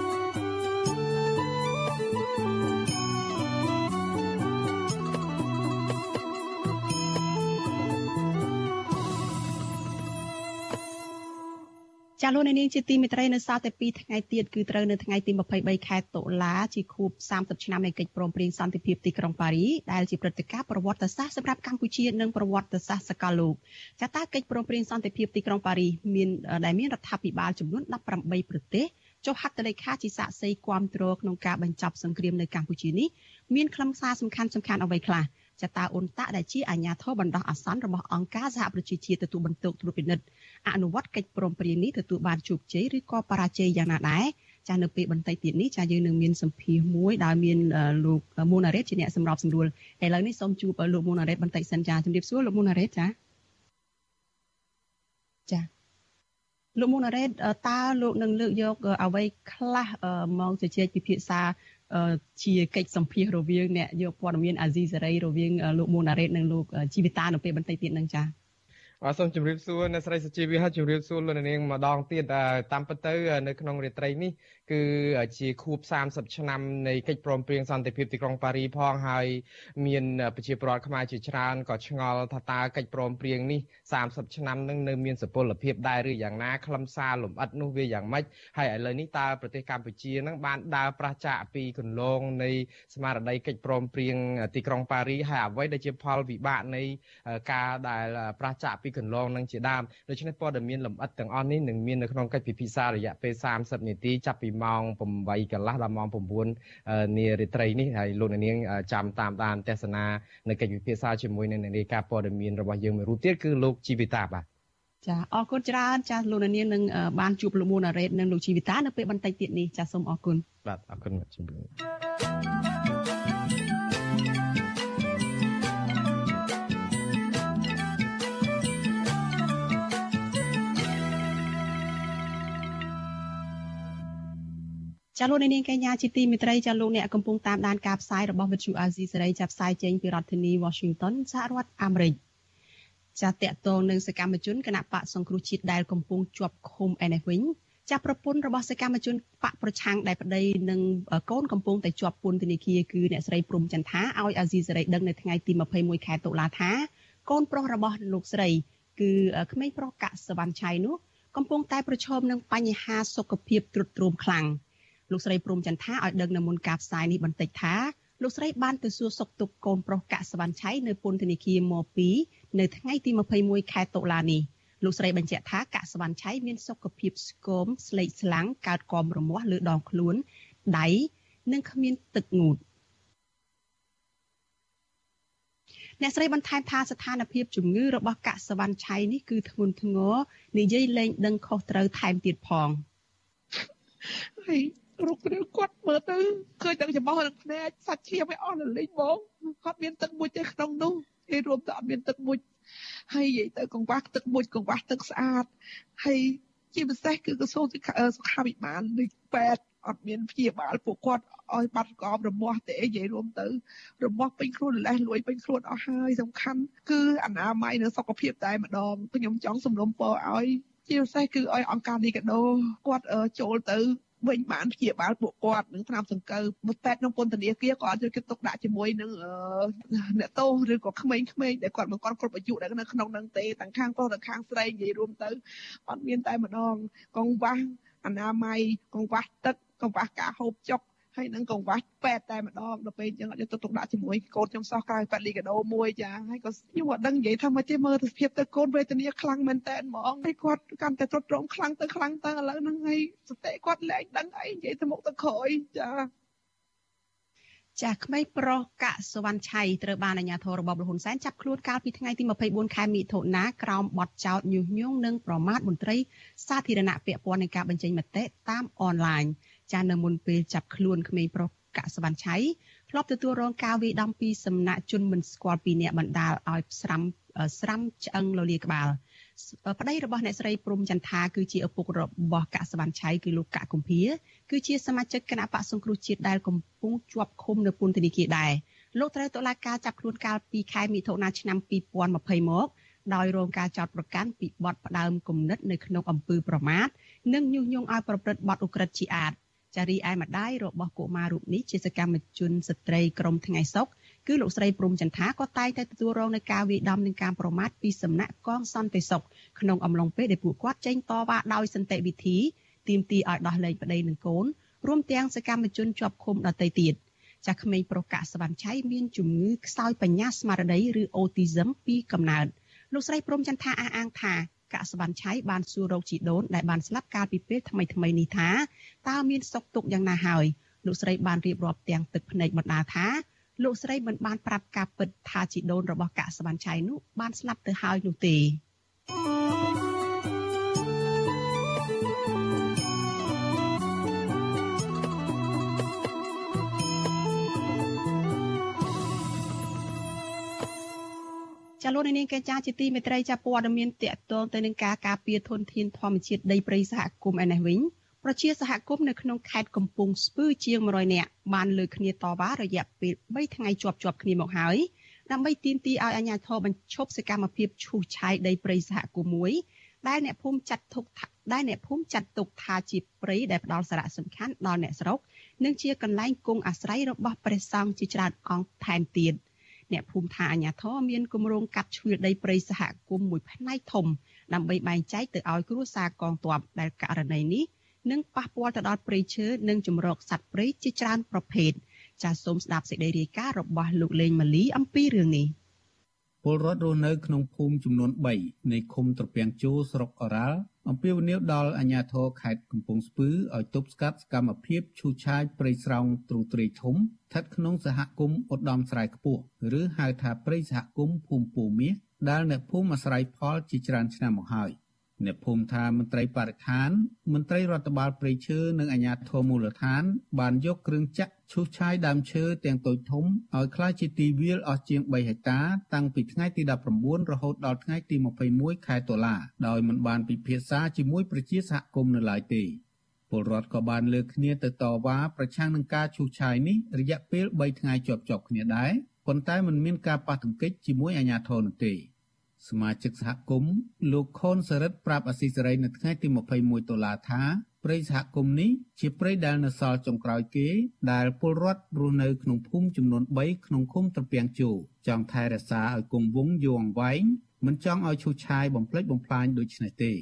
ចាលោកនាងជាទីមេត្រីនៅសល់តែ2ថ្ងៃទៀតគឺត្រូវនៅថ្ងៃទី23ខែតុលាជាខួប30ឆ្នាំនៃកិច្ចព្រមព្រៀងសន្តិភាពទីក្រុងប៉ារីដែលជាព្រឹត្តិការណ៍ប្រវត្តិសាស្ត្រសម្រាប់កម្ពុជានិងប្រវត្តិសាស្ត្រសកលលោកចាតើកិច្ចព្រមព្រៀងសន្តិភាពទីក្រុងប៉ារីមានដែលមានរដ្ឋាភិបាលចំនួន18ប្រទេសចុះហត្ថលេខាជាសាក្សីគាំទ្រក្នុងការបញ្ចប់សង្គ្រាមនៅកម្ពុជានេះមានខ្លឹមសារសំខាន់សំខាន់អ្វីខ្លះចតាអ៊ុនតាដែលជាអាជ្ញាធរបណ្ដោះអាសន្នរបស់អង្គការសហប្រជាជាតិទទួលបន្ទុកត្រួតពិនិត្យ អនុវត្តកិច្ចព្រមព្រៀងនេះទទួលបានជោគជ័យឬក៏បរាជ័យយ៉ាងណាដែរចានៅពេលបន្តិចទៀតនេះចាយើងនឹងមានសម្ភារមួយដែលមានលោកមូណារ៉េតជាអ្នកសម្របសម្រួលឥឡូវនេះសូមជួបលោកមូណារ៉េតបន្តិចសិនចាជំរាបសួរលោកមូណារ៉េតចាចាលោកមូណារ៉េតតើលោកនឹងលើកយកអ្វីខ្លះមកជជែកពិភាក្សាជាកិច្ចសម្ភាសរវាងអ្នកយកព័ត៌មានអាស៊ីសេរីរវាងលោកមូណារ៉េតនិងលោកជីវិតានៅពេលបន្តិចទៀតនឹងចា៎ បាទសូមជម្រាបសួរអ្នកស្រីសុជីវីហើយជម្រាបសួរលោកនាងម្ដងទៀតតាមពិតទៅនៅក្នុងរាត្រីនេះ គឺជាខួប30ឆ្នាំនៃកិច្ចព្រមព្រៀងសន្តិភាពទីក្រុងប៉ារីផងហើយមានប្រជាពលរដ្ឋខ្មែរជាច្រើនក៏ឆ្ងល់ថាតើកិច្ចព្រមព្រៀងនេះ30ឆ្នាំនឹងនៅមានសុពលភាពដែរឬយ៉ាងណាខ្លឹមសារលម្អិតនោះវាយ៉ាងម៉េចហើយឥឡូវនេះតើប្រទេសកម្ពុជានឹងបានដើរប្រឆាចពីគន្លងនៃស្មារតីកិច្ចព្រមព្រៀងទីក្រុងប៉ារីហើយអ្វីដែលជាផលវិបាកនៃការដែលប្រឆាចពីគន្លងនឹងជាដើមដូច្នេះព័ត៌មានលម្អិតទាំងអស់នេះនឹងមាននៅក្នុងកិច្ចពិភាក្សារយៈពេល30នាទីចាប់ពីម៉ោង8កន្លះដល់ម៉ោង9នារាត្រីនេះហើយលោកនាងចាំតាមដានទស្សនានៅកិច្ចពិភាក្សាជាមួយនឹងនាយការព័ត៌មានរបស់យើងមួយរូបទៀតគឺលោកជីវិតាបាទចាអរគុណច្រើនចាលោកនាងនឹងបានជួបលោកមូណារ៉េតនិងលោកជីវិតានៅពេលបន្តិចទៀតនេះចាសូមអរគុណបាទអរគុណជំរាប ចាលោកនាងកញ្ញាជាទីមេត្រីចាលោកអ្នកកំពុងតាមដានការផ្សាយរបស់វិទ្យុអាស៊ីសេរីចាប់ផ្សាយចេញពីរដ្ឋធានី Washington សហរដ្ឋអាមេរិកចាតកតងនឹងសកម្មជនគណៈបកសង្គ្រោះជាតិដែលកំពុងជាប់ឃុំឯនេះវិញចាប្រពន្ធរបស់សកម្មជនបកប្រឆាំងដែលប្តីនឹងកូនកំពុងតែជាប់ពន្ធនាគារគឺអ្នកស្រីព្រំចន្ទថាឲ្យអាស៊ីសេរីដឹងនៅថ្ងៃទី21ខែតុលាថាកូនប្រុសរបស់លោកស្រី គឺក្មេងប្រុសកសវណ្ណឆៃនោះកំពុងតែប្រឈមនឹងបញ្ហាសុខភាពទ្រុឌទ្រោមខ្លាំង លោកស្រីព្រំចន្ទថាឲ្យដឹងនៅមុនការផ្សាយនេះបន្តិចថាលោកស្រីបានទៅសួរសុខទុក្ខកូនប្រុសកសវណ្ណឆៃនៅពន្ធនាគារម2នៅថ្ងៃទី21ខែតុលានេះលោកស្រីបញ្ជាក់ថាកសវណ្ណឆៃមានសុខភាពស្គមស្លេកស្លាំងកើតកមរមាស់លើដងខ្លួនដៃនិងគ្មានទឹកងូតអ្នកស្រីបន្ថែមថាស្ថានភាពជំងឺរបស់កសវណ្ណឆៃនេះគឺធ្ងន់ធ្ងរនិយាយលែងដឹងខុសត្រូវថែមទៀតផង ហើយរូបរាងគាត់មើលទៅឃើញតែច្បោះនឹងភ្នែកសាច់ឈាមឲ្យអស់លលិញបងគាត់មានទឹកមុជទេក្នុងនោះគេរួមទៅអត់មានទឹកមុជហើយនិយាយទៅកង្វះទឹកមុជកង្វះទឹកស្អាតហើយជាពិសេសគឺក្រសួងសុខាភិបាលនៃពេទ្យអត់មានព្យាបាលពួកគាត់ឲ្យបាត់កោបរមាស់ទេនិយាយរួមទៅរមាស់ពេញខ្លួនលេះលួយពេញខ្លួនអស់ហើយសំខាន់គឺអនាម័យនិងសុខភាពតែម្ដងខ្ញុំចង់សំណូមពរឲ្យជាពិសេសគឺឲ្យអង្គការនេះកដោគាត់ចូលទៅ វិញបានព្យាបាលពួកគាត់នឹងឆ្នាំសង្កូវមកពេទ្យក្នុងពន្ធនាគារក៏អត់យកចិត្តទុកដាក់ជាមួយនឹងអ្នកទោសឬក៏ក្មេងៗដែលគាត់មិនគាត់គ្រប់អាយុដែលនៅក្នុងនឹងទេទាំងខាងប្រុសទាំងខាងស្រីនិយាយរួមទៅអត់មានតែម្ដងកង្វះអនាម័យកង្វះទឹកកង្វះការហូបចុក ហើយនឹងកង្វះពេទ្យតែម្ដងដល់ពេលអញ្ចឹងអត់យកទៅទុកដាក់ជាមួយកូនខ្ញុំសោះក្រៅប៉ាលីកាដូមួយចាហើយក៏ខ្ញុំអត់ដឹងនិយាយថាមកទេមើលទៅភាពទៅកូនវេទនាខ្លាំងមែនតើហ្មងហើយគាត់កាន់តែទ្រុឌទ្រោមខ្លាំងទៅខ្លាំងទៅឥឡូវហ្នឹងហើយសតិគាត់លែងដឹងអីនិយាយទៅមុខទៅក្រោយចាចាស់ក្មេងប្រុសកសវណ្ណឆៃត្រូវបានអាជ្ញាធររបបលហ៊ុនសែនចាប់ខ្លួនកាលពីថ្ងៃទី24ខែមិថុនាក្រោមបទចោទញុះញង់និងប្រមាថមន្ត្រីសាធារណៈពាក់ព័ន្ធនឹងការបញ្ចេញមតិតាមអនឡាញ ចានៅមុនពេលចាប់ខ្លួនក្មេងប្រុសកសវណ្ណឆៃធ្លាប់ទទួលរងការវាយដំពីសំណាក់ជនមិនស្គាល់ពីអ្នកបណ្ដាលឲ្យស្រាំស្រាំឆ្អឹងលលាក្បាលប្តីរបស់អ្នកស្រីព្រំចន្ទថាគឺជាឪពុករបស់កសវណ្ណឆៃគឺលោកកកគំភាគឺជាសមាជិកគណៈបកសង្គ្រោះជាតិដែលកំពុងជាប់ឃុំនៅពន្ធនាគារដែរលោកត្រូវតុលាការចាប់ខ្លួនកាលពីខែមិថុនាឆ្នាំ2020មកដោយរងការចោទប្រកាន់ពីបទផ្ដើមគំនិតនៅក្នុងអំពើប្រមាថនិងញុះញង់ឲ្យប្រព្រឹត្តបទឧក្រិដ្ឋជាអាត ចារីឯម្ដាយរបស់កុមាររូបនេះជាសកម្មជនស្ត្រីក្រមថ្ងៃសុកគឺលោកស្រីព្រំចន្ទថាក៏តែងតែទទួលរងនឹងការវាយដំនិងការប្រមាថពីសំណាក់កងសន្តិសុខក្នុងអំឡុងពេលដែលពួកគាត់ចេញតវ៉ាដោយសន្តិវិធីទាមទារឲ្យដោះលែងប្តីនិងកូនរួមទាំងសកម្មជនជាប់ឃុំដទៃទៀតចាស់ក្មេងប្រុសកាក់សវណ្ណឆៃមានជំងឺខ្សោយបញ្ញាស្មារតីឬ autism ពីកំណើតលោកស្រីព្រំចន្ទថាអះអាងថា កាក់សវណ្ណឆៃបានសួររកជីដូនដែលបានស្លាប់កាលពីពេលថ្មីថ្មីនេះថាតើមានសុខទុក្ខយ៉ាងណាហើយលោកស្រីបានរៀបរាប់ទាំងទឹកភ្នែកបណ្ដាថាលោកស្រីមិនបានប្រាប់ការពិតថាជីដូនរបស់កាក់សវណ្ណឆៃនោះបានស្លាប់ទៅហើយនោះទេ ចាលោកនាងកេចាជាទីមេត្រីចាព័ត៌មានតកតងទៅនឹងការការពារធនធានធម្មជាតិដីព្រៃសហគមន៍ឯនេះវិញប្រជាសហគមន៍នៅក្នុងខេត្តកំពង់ស្ពឺជាង100នាក់បានលើកគ្នាតវ៉ារយៈពេល3ថ្ងៃជាប់ជាប់គ្នាមកហើយដើម្បីទាមទារឲ្យអាជ្ញាធរបញ្ឈប់សកម្មភាពឈូសឆាយដីព្រៃសហគមន៍មួយដែលអ្នកភូមិចាត់ទុកដែលអ្នកភូមិចាត់ទុកថាជាព្រៃដែលផ្ដល់សារៈសំខាន់ដល់អ្នកស្រុកនិងជាកន្លែងគង់អាស្រ័យរបស់ព្រះសង្ឃជាច្រើនអង្គថែមទៀត អ្នកភូមិថាអាជ្ញាធរមានគម្រោងកាត់ឈើដីព្រៃសហគមន៍មួយផ្នែកធំដើម្បីបែងចែកទៅឲ្យគ្រួសារកងទ័ពដែលករណីនេះនិងប៉ះពាល់ទៅដល់ព្រៃឈើនិងជំរកសត្វព្រៃជាច្រើនប្រភេទចាសសូមស្ដាប់សេចក្តីរាយការណ៍របស់លោកលេងម៉ាលីអំពីរឿងនេះពលរដ្ឋរស់នៅក្នុងភូមិចំនួន3នៃឃុំត្រពាំងជូស្រុកអរ៉ាល់ អំពាវនាវដល់អាជ្ញាធរខេត្តកំពង់ស្ពឺឲ្យទប់ស្កាត់សកម្មភាពឈូសឆាយព្រៃស្រោងទ្រូទ្រាយធំស្ថិតក្នុងសហគមន៍ឧត្តមស្រែខ្ពស់ឬហៅថាព្រៃសហគមន៍ភូមិពូមាសដែលអ្នកភូមិអាស្រ័យផលជាច្រើនឆ្នាំមកហើយ។ អ្នកភូមិថាមន្ត្រីបរិស្ថាន មន្ត្រីរដ្ឋបាលព្រៃឈើនិងអាជ្ញាធរមូលដ្ឋាន បានយកគ្រឿងចាក់ឈូសឆាយដើមឈើទាំងតូចធំឲ្យក្លាយជាទីវាលអស់ជាង3ហិកតាតាំងពីថ្ងៃទី19រហូតដល់ថ្ងៃទី21ខែតុលាដោយមិនបានពិភាក្សាជាមួយប្រជាសហគមន៍នៅឡើយទេពលរដ្ឋក៏បានលើកគ្នាទៅតវ៉ាប្រឆាំងនឹងការឈូសឆាយនេះរយៈពេល3ថ្ងៃជាប់ៗគ្នាដែរប៉ុន្តែមិនមានការប៉ះទង្គិចជាមួយអាជ្ញាធរនោះទេ។ សមាជិកសហគមន៍លោកខុនសរិទ្ធប្រាប់អស៊ីសេរីនៅថ្ងៃទី21ដុល្លារថាព្រៃសហគមន៍នេះជាព្រៃដែលនៅសល់ចុងក្រោយគេដែលពលរដ្ឋរស់នៅក្នុងភូមិចំនួន3ក្នុងឃុំត្រពាំងជោចង់ថែរក្សាឲ្យគង់វង្សយូរអង្វែងមិនចង់ឲ្យឈូសឆាយបំផ្លិចបំផ្លាញដូចនេះទេ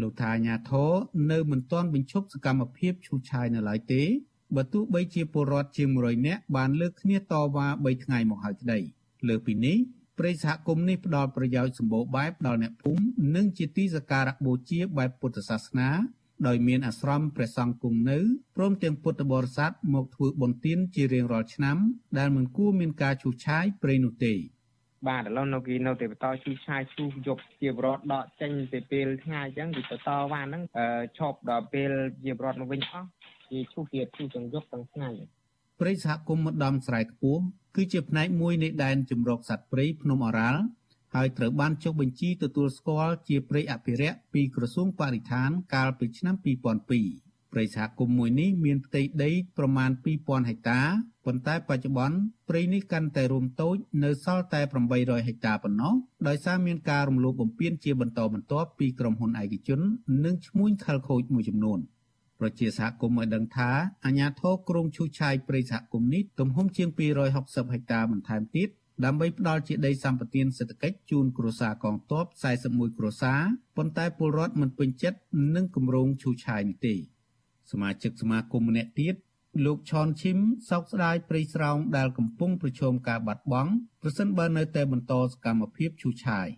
លោកថាអាញាធរនៅមិនទាន់បញ្ឈប់សកម្មភាពឈូសឆាយនៅឡើយទេបើទោះបីជាពលរដ្ឋជាង100នាក់បានលើកគ្នាតវ៉ា3ថ្ងៃមកហើយក្តីលើពីនេះ ព្រៃសហគមន៍នេះផ្ដល់ប្រយោជន៍សម្បូរបែបដល់អ្នកភូមិនិងជាទីសក្ការៈបូជាបែបពុទ្ធសាសនាដោយមានអាស្រមព្រះសង្ឃគង់នៅព្រមទាំងពុទ្ធបរិស័ទមកធ្វើបុណ្យទានជារៀងរាល់ឆ្នាំ ដែលមិនគួរមានការឈូសឆាយព្រៃនោះទេបាទឥឡូវនៅគេនៅតែបន្តឈូសឆាយឈូសយកជាបរតដកចេញទៅពេលថ្ងៃអញ្ចឹងគេទៅតវ៉ាហ្នឹងឈប់ដល់ពេលជាបរតមកវិញអស់គេឈូសទៀតឈូសទាំងយប់ទាំងថ្ងៃ ព្រៃសហគមន៍ម្ដំស្រែខ្ពស់គឺជាផ្នែកមួយនៃដែនជំរកសត្វព្រៃភ្នំអរ៉ាល់ហើយត្រូវបានចុះបញ្ជីទទួលស្គាល់ជាព្រៃអភិរក្សពីក្រសួងបរិស្ថានកាលពីឆ្នាំ2002ព្រៃសហគមន៍មួយនេះមានផ្ទៃដីប្រមាណ2000ហិកតាប៉ុន្តែបច្ចុប្បន្នព្រៃនេះកាន់តែរួមតូចនៅសល់តែ800ហិកតាប៉ុណ្ណោះដោយសារមានការរំលោភបំពានជាបន្តបន្ទាប់ពីក្រុមហ៊ុនឯកជន និងឈ្មួញខលខូចមួយចំនួន។ ប្រជាសហគមន៍ឲ្យដឹងថាអាជ្ញាធរក្រុងឈូសឆាយព្រៃសហគមន៍នេះទំហំជាង260ហិកតាបន្ថែមទៀតដើម្បីផ្ដល់ជាដីសម្បត្តិសេដ្ឋកិច្ចជូនគ្រួសារកងទ័ព41គ្រួសារប៉ុន្តែពលរដ្ឋមិនពេញចិត្តនឹងគម្រោងឈូសឆាយនេះទេសមាជិកសមាគមម្នាក់ទៀតលោកឆនឈឹមសោកស្ដាយព្រៃស្រោងដែលកំពុងប្រឈមការបាត់បង់ប្រសិនបើនៅតែបន្តសកម្មភាពឈូសឆាយ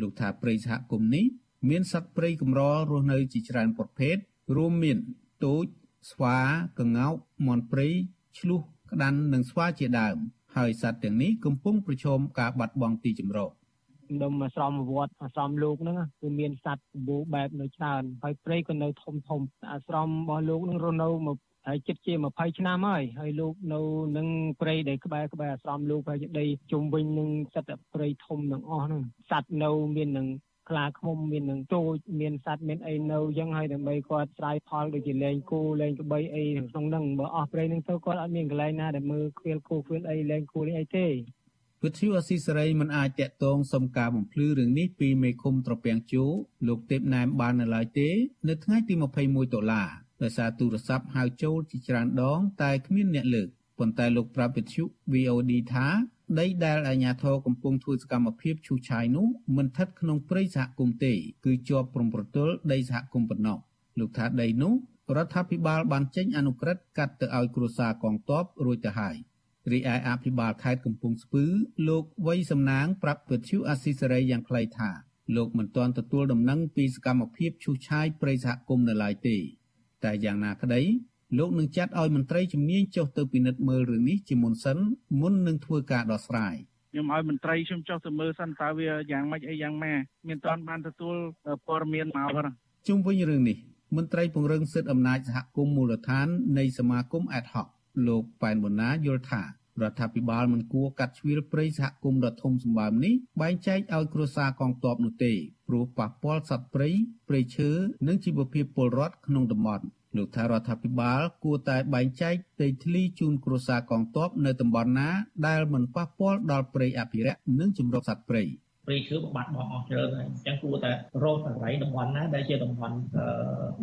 លោកថាព្រៃសហគមន៍នេះមានសត្វព្រៃកម្ររស់នៅជាច្រើនប្រភេទរួមមាន ទូចស្វាកង្កោកមាន់ព្រៃឆ្លុះក្តាន់និងស្វាជាដើម ហើយសត្វទាំងនេះកំពុងប្រឈមការបាត់បង់ទីជម្រកដុំអាស្រមវត្តអាស្រមលោកហ្នឹងគឺមានសត្វសម្បូរបែបនៅច្រើនហើយព្រៃក៏នៅធំធំអាស្រមរបស់លោកនឹងរស់នៅមកហើយចិត្តជា20ឆ្នាំហើយហើយលោកនៅនឹងព្រៃដែលក្បែរក្បែរអាស្រមលោកហើយដីជុំវិញនឹងសត្វព្រៃធំទាំងអស់ហ្នឹងសត្វនៅមាននឹង ខ្លាឃុំមាននឹងទូចមានសត្វមានអីនៅអញ្ចឹងហើយដើម្បីគាត់ស្រ័យផលដូចជាលេងគូលេងក្បីអីក្នុងហ្នឹងបើអស់ព្រៃហ្នឹងទៅគាត់អត់មានកន្លែងណាដែលមើលខ្វៀលគូខ្វៀលអីលេងគូលេងអីទេវិទ្យុអស៊ីសេរីមិនអាចតាក់ទងសុំការបំភ្លឺរឿងនេះពីមេឃុំត្រពាំងជូលោកទេពណែមបាននៅឡើយទេ នៅថ្ងៃទី21ដុល្លារដោយសារទូរស័ព្ទហៅចូលជាច្រើនដង តែគ្មានអ្នកលើកប៉ុន្តែលោកប្រាប់វិទ្យុ VOD ថា ដីដែលអាជ្ញាធរកំពុងធ្វើសកម្មភាពឈូសឆាយនោះមិនស្ថិតក្នុងព្រៃសហគមន៍ទេ គឺជាប់ព្រំប្រទល់ដីសហគមន៍ប៉ុណ្ណោះលោកថាដីនោះរដ្ឋាភិបាលបានចេញអនុក្រឹត្យកាត់ទៅឲ្យគ្រួសារកងទ័ពរួចទៅហើយរីឯអភិបាលខេត្តកំពង់ស្ពឺលោកវ័យសំណាងប្រាប់ពទ្យុអាស៊ីសេរីយ៉ាងខ្លីថាលោកមិនទាន់ទទួលដំណឹងពីសកម្មភាពឈូសឆាយព្រៃសហគមន៍នៅឡើយទេ តែយ៉ាងណាក្តី លោកនឹងចាត់ឲ្យមន្ត្រីជំនាញចុះទៅពិនិត្យមើលរឿងនេះជាមុនសិនមុននឹងធ្វើការដោះស្រាយខ្ញុំឲ្យមន្ត្រីខ្ញុំចុះទៅមើលសិនតើវាយ៉ាងម៉េចអីយ៉ាងម៉េចមានតាន់បានទទួលព័ត៌មានមកហ្នឹងជុំវិញរឿងនេះមន្ត្រីពង្រឹងសិទ្ធិអំណាចសហគមន៍មូលដ្ឋាននៃសមាគម Ad hoc លោកប៉ែនបូណាយល់ថារដ្ឋាភិបាលមិនគួរកាត់ជ្រៀលព្រៃសហគមន៍ដ៏ធំសម្បើមនេះបែងចែកឲ្យគ្រួសារកងទ័ពនោះទេព្រោះប៉ះពាល់សត្វព្រៃព្រៃឈើនិងជីវភាពពលរដ្ឋក្នុងតំបន់ លោកថារដ្ឋាភិបាលគួរតែបែងចែកដីធ្លីជូនគ្រួសារកងទ័ពនៅតំបន់ណាដែលមិនប៉ះពាល់ដល់ព្រៃអភិរក្សនិងជំរកសត្វព្រៃ។ ព្រៃឈើបំបត្តិបងអស់ច្រើនហើយអញ្ចឹងគួរតែរកកន្លែងតំបន់ណាដែលជាតំបន់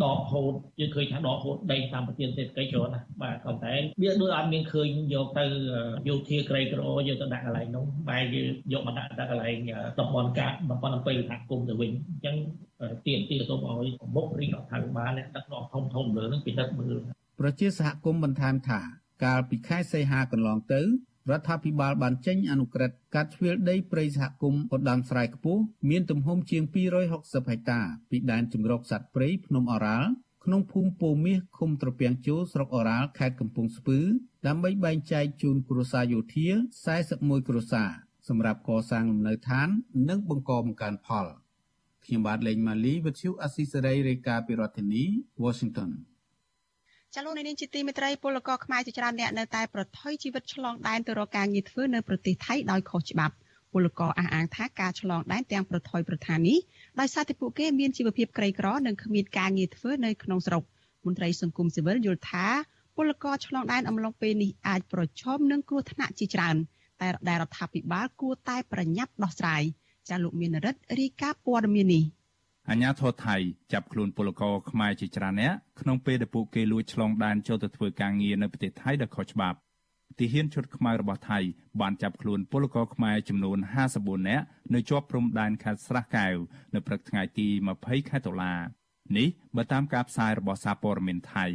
ដកហូតយើងឃើញថាដកហូតដីតាមប្រធានសេដ្ឋកិច្ចច្រើនណាស់បាទប៉ុន្តែវាដូចអត់មានឃើញយកទៅយោធាក្រីក្រយកទៅដាក់កន្លែងនោះបែរយើងយកមកដាក់ដាក់កន្លែងតំបន់កាតំបន់អំពើសហគមន៍ទៅវិញអញ្ចឹងទៀមទីសូមឲ្យមុខរីរដ្ឋាភិបាលអ្នកដឹកនាំធំធំលើនឹងពិនិត្យមើលប្រជាសហគមន៍បន្ថែមថាកាលពីខែសីហាកន្លងទៅ រដ្ឋាភិបាលបានចេញអនុក្រឹត្យកាត់ជ្រឿលដីព្រៃសហគមន៍ឧត្តមស្រែខ្ពស់មានទំហំជាង260ហិកតាពីដែនជំរកសត្វព្រៃភ្នំអរ៉ាល់ក្នុងភូមិពោមាសឃុំត្រពាំងជោស្រុកអរ៉ាល់ខេត្តកំពង់ស្ពឺដើម្បីបែងចែកជូនគ្រួសារយោធា41គ្រួសារសម្រាប់កសាងលំនៅឋាន និងបង្កបង្កើនផលខ្ញុំបាទលេងម៉ាលីវិទ្យុអស៊ីសេរីរាយការណ៍ពីរដ្ឋធានី Washington ចាលោកនាងជាទីមេត្រីពលករខ្មែរជាច្រើនអ្នកនៅតែប្រថុយជីវិតឆ្លងដែនទៅរកការងារធ្វើនៅប្រទេសថៃដោយខុសច្បាប់ពលករអះអាងថាការឆ្លងដែនទាំងប្រថុយប្រថាននេះដោយសារតែពួកគេមានជីវភាពក្រីក្រនិងគ្មានការងារធ្វើនៅក្នុងស្រុកមន្ត្រីសង្គមស៊ីវិលយល់ថាពលករឆ្លងដែនអំឡុងពេលនេះអាចប្រឈមនឹងគ្រោះថ្នាក់ជាច្រើនតែដែលរដ្ឋាភិបាលគួរតែប្រញាប់ដោះស្រាយចាលោកមានរិទ្ធរាយការណ៍ព័ត៌មាននេះ អាញាធរថៃចាប់ខ្លួនពលករខ្មែរជាច្រើនអ្នកក្នុងពេលដែលពួកគេលួចឆ្លងដែនចូលទៅធ្វើការងារនៅប្រទេសថៃដោយខុសច្បាប់ទីហ៊ានឈុតខ្មៅរបស់ថៃបានចាប់ខ្លួនពលករខ្មែរចំនួន54នាក់នៅជាប់ព្រំដែនខេត្តស្រះកែវនៅព្រឹកថ្ងៃទី20ខែតុលានេះបើតាមការផ្សាយរបស់សារព័ត៌មានថៃ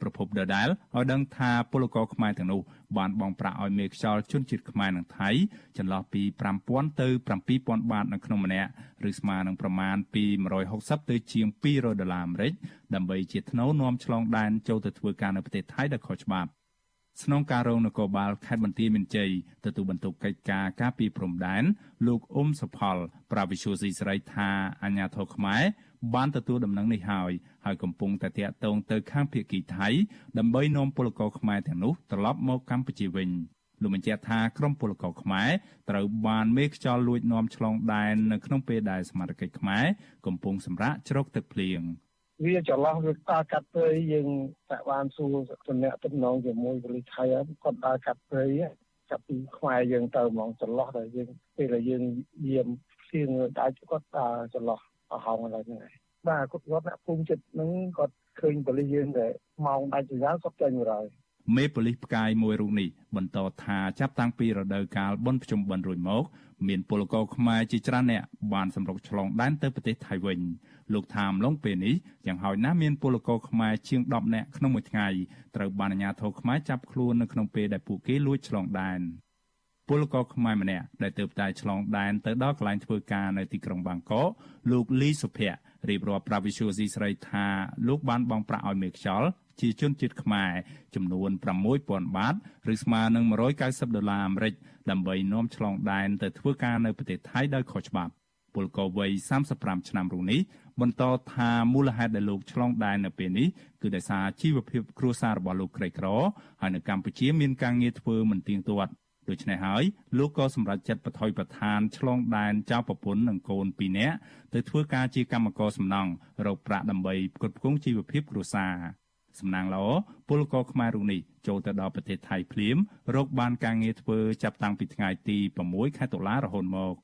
ប្រពន្ធដដែលឲ្យដឹងថាពលករខ្មែរទាំងនោះបានបង់ប្រាក់ឲ្យមេខ្យល់ជនជាតិខ្មែរនិងថៃចន្លោះពី5000ទៅ7000បាតនៅក្នុងម្នាក់ឬស្មើនឹងប្រមាណពី160ទៅជាង200ដុល្លារអាមេរិកដើម្បីជាថ្នូវនាំឆ្លងដែនចូលទៅធ្វើការនៅប្រទេសថៃដោយខុសច្បាប់ស្នងការរងនគរបាលខេត្តបន្ទាយមានជ័យទទួលបន្ទុកកិច្ចការការពីព្រំដែនលោកអ៊ុំសុផល ប្រាវិសុយស៊ីស្រីថាអាញាធរខ្មែរ បានទទួលដំណឹងនេះហើយហើយកំពុងតែតាក់ទងទៅខាងភៀកគីថៃដើម្បីនាំពលករខ្មែរទាំងនោះត្រឡប់មកកម្ពុជាវិញលោកបញ្ជាក់ថាក្រុមពលករខ្មែរត្រូវបានមេខ្យល់លួចនាំឆ្លងដែននៅក្នុងពេលដែលសមាជិកខ្មែរកំពុងសម្រាកជ្រកទឹកភ្លៀងវាចន្លោះវាដើរកាត់ព្រៃយើងតែបានសួរតំណាក់តំណងជាមួយប៉ូលីសថៃគាត់ដើរកាត់ព្រៃចាប់ពីខ្មែរយើងទៅហ្មងចន្លោះតែយើងពេលដែលយើងយាមផ្សៀងដៃគាត់ដើរចន្លោះ អស់ហោងឡើយហ្នឹងហើយបាទគាត់គាត់អ្នកភូមិចិត្តហ្នឹងគាត់ឃើញប៉ូលីសយើងតែម៉ោងដាច់ចរាគាត់ចេញមកហើយមេប៉ូលីសផ្កាយមួយរូបនេះបន្តថាចាប់តាំងពីរដូវកាលបុណ្យភ្ជុំបិណ្ឌរួចមក មានពលករខ្មែរជាច្រើនអ្នកបានសម្រុកឆ្លងដែនទៅប្រទេសថៃវិញលោកថាមឡុងពេលនេះយ៉ាងហោចណាស់មានពលករខ្មែរជាង10នាក់ក្នុងមួយថ្ងៃត្រូវបានអាជ្ញាធរខ្មែរចាប់ខ្លួននៅក្នុងពេលដែលពួកគេលួចឆ្លងដែន ពលករខ្មែរម្នាក់ដែលទើបតែឆ្លងដែនទៅដល់កន្លែងធ្វើការនៅទីក្រុងបាងកកលោកលីសុភ័ក្ររៀបរាប់ប្រាវិសុយស៊ីស្រីថាលោកបានបង់ប្រាក់ឲ្យមេខ្យល់ជាជនជាតិខ្មែរចំនួន6000បាតឬស្មើនឹង190ដុល្លារអាមេរិកដើម្បីនាំឆ្លងដែនទៅធ្វើការនៅប្រទេសថៃដោយខុសច្បាប់ពលករវ័យ35ឆ្នាំរូបនេះបន្តថាមូលហេតុដែលលោកឆ្លងដែននៅពេលនេះគឺដោយសារជីវភាពគ្រួសាររបស់លោកក្រីក្រហើយនៅកម្ពុជាមានការងារធ្វើមិនទៀងទាត់ ដូច្នេះហើយលោកក៏សម្រេចចិត្តបថុយប្រឋានឆ្លងដែនចៅប្រពន្ធនិងកូន2នាក់ទៅធ្វើការជាកម្មករសំណង់រកប្រាក់ដើម្បីផ្គត់ផ្គង់ជីវភាពគ្រួសារសំណាងល្អពលករខ្មែររូបនេះចូលទៅដល់ប្រទេសថៃភ្លាមរកបានការងារធ្វើចាប់តាំងពីថ្ងៃទី6ខែតុលារហូតមក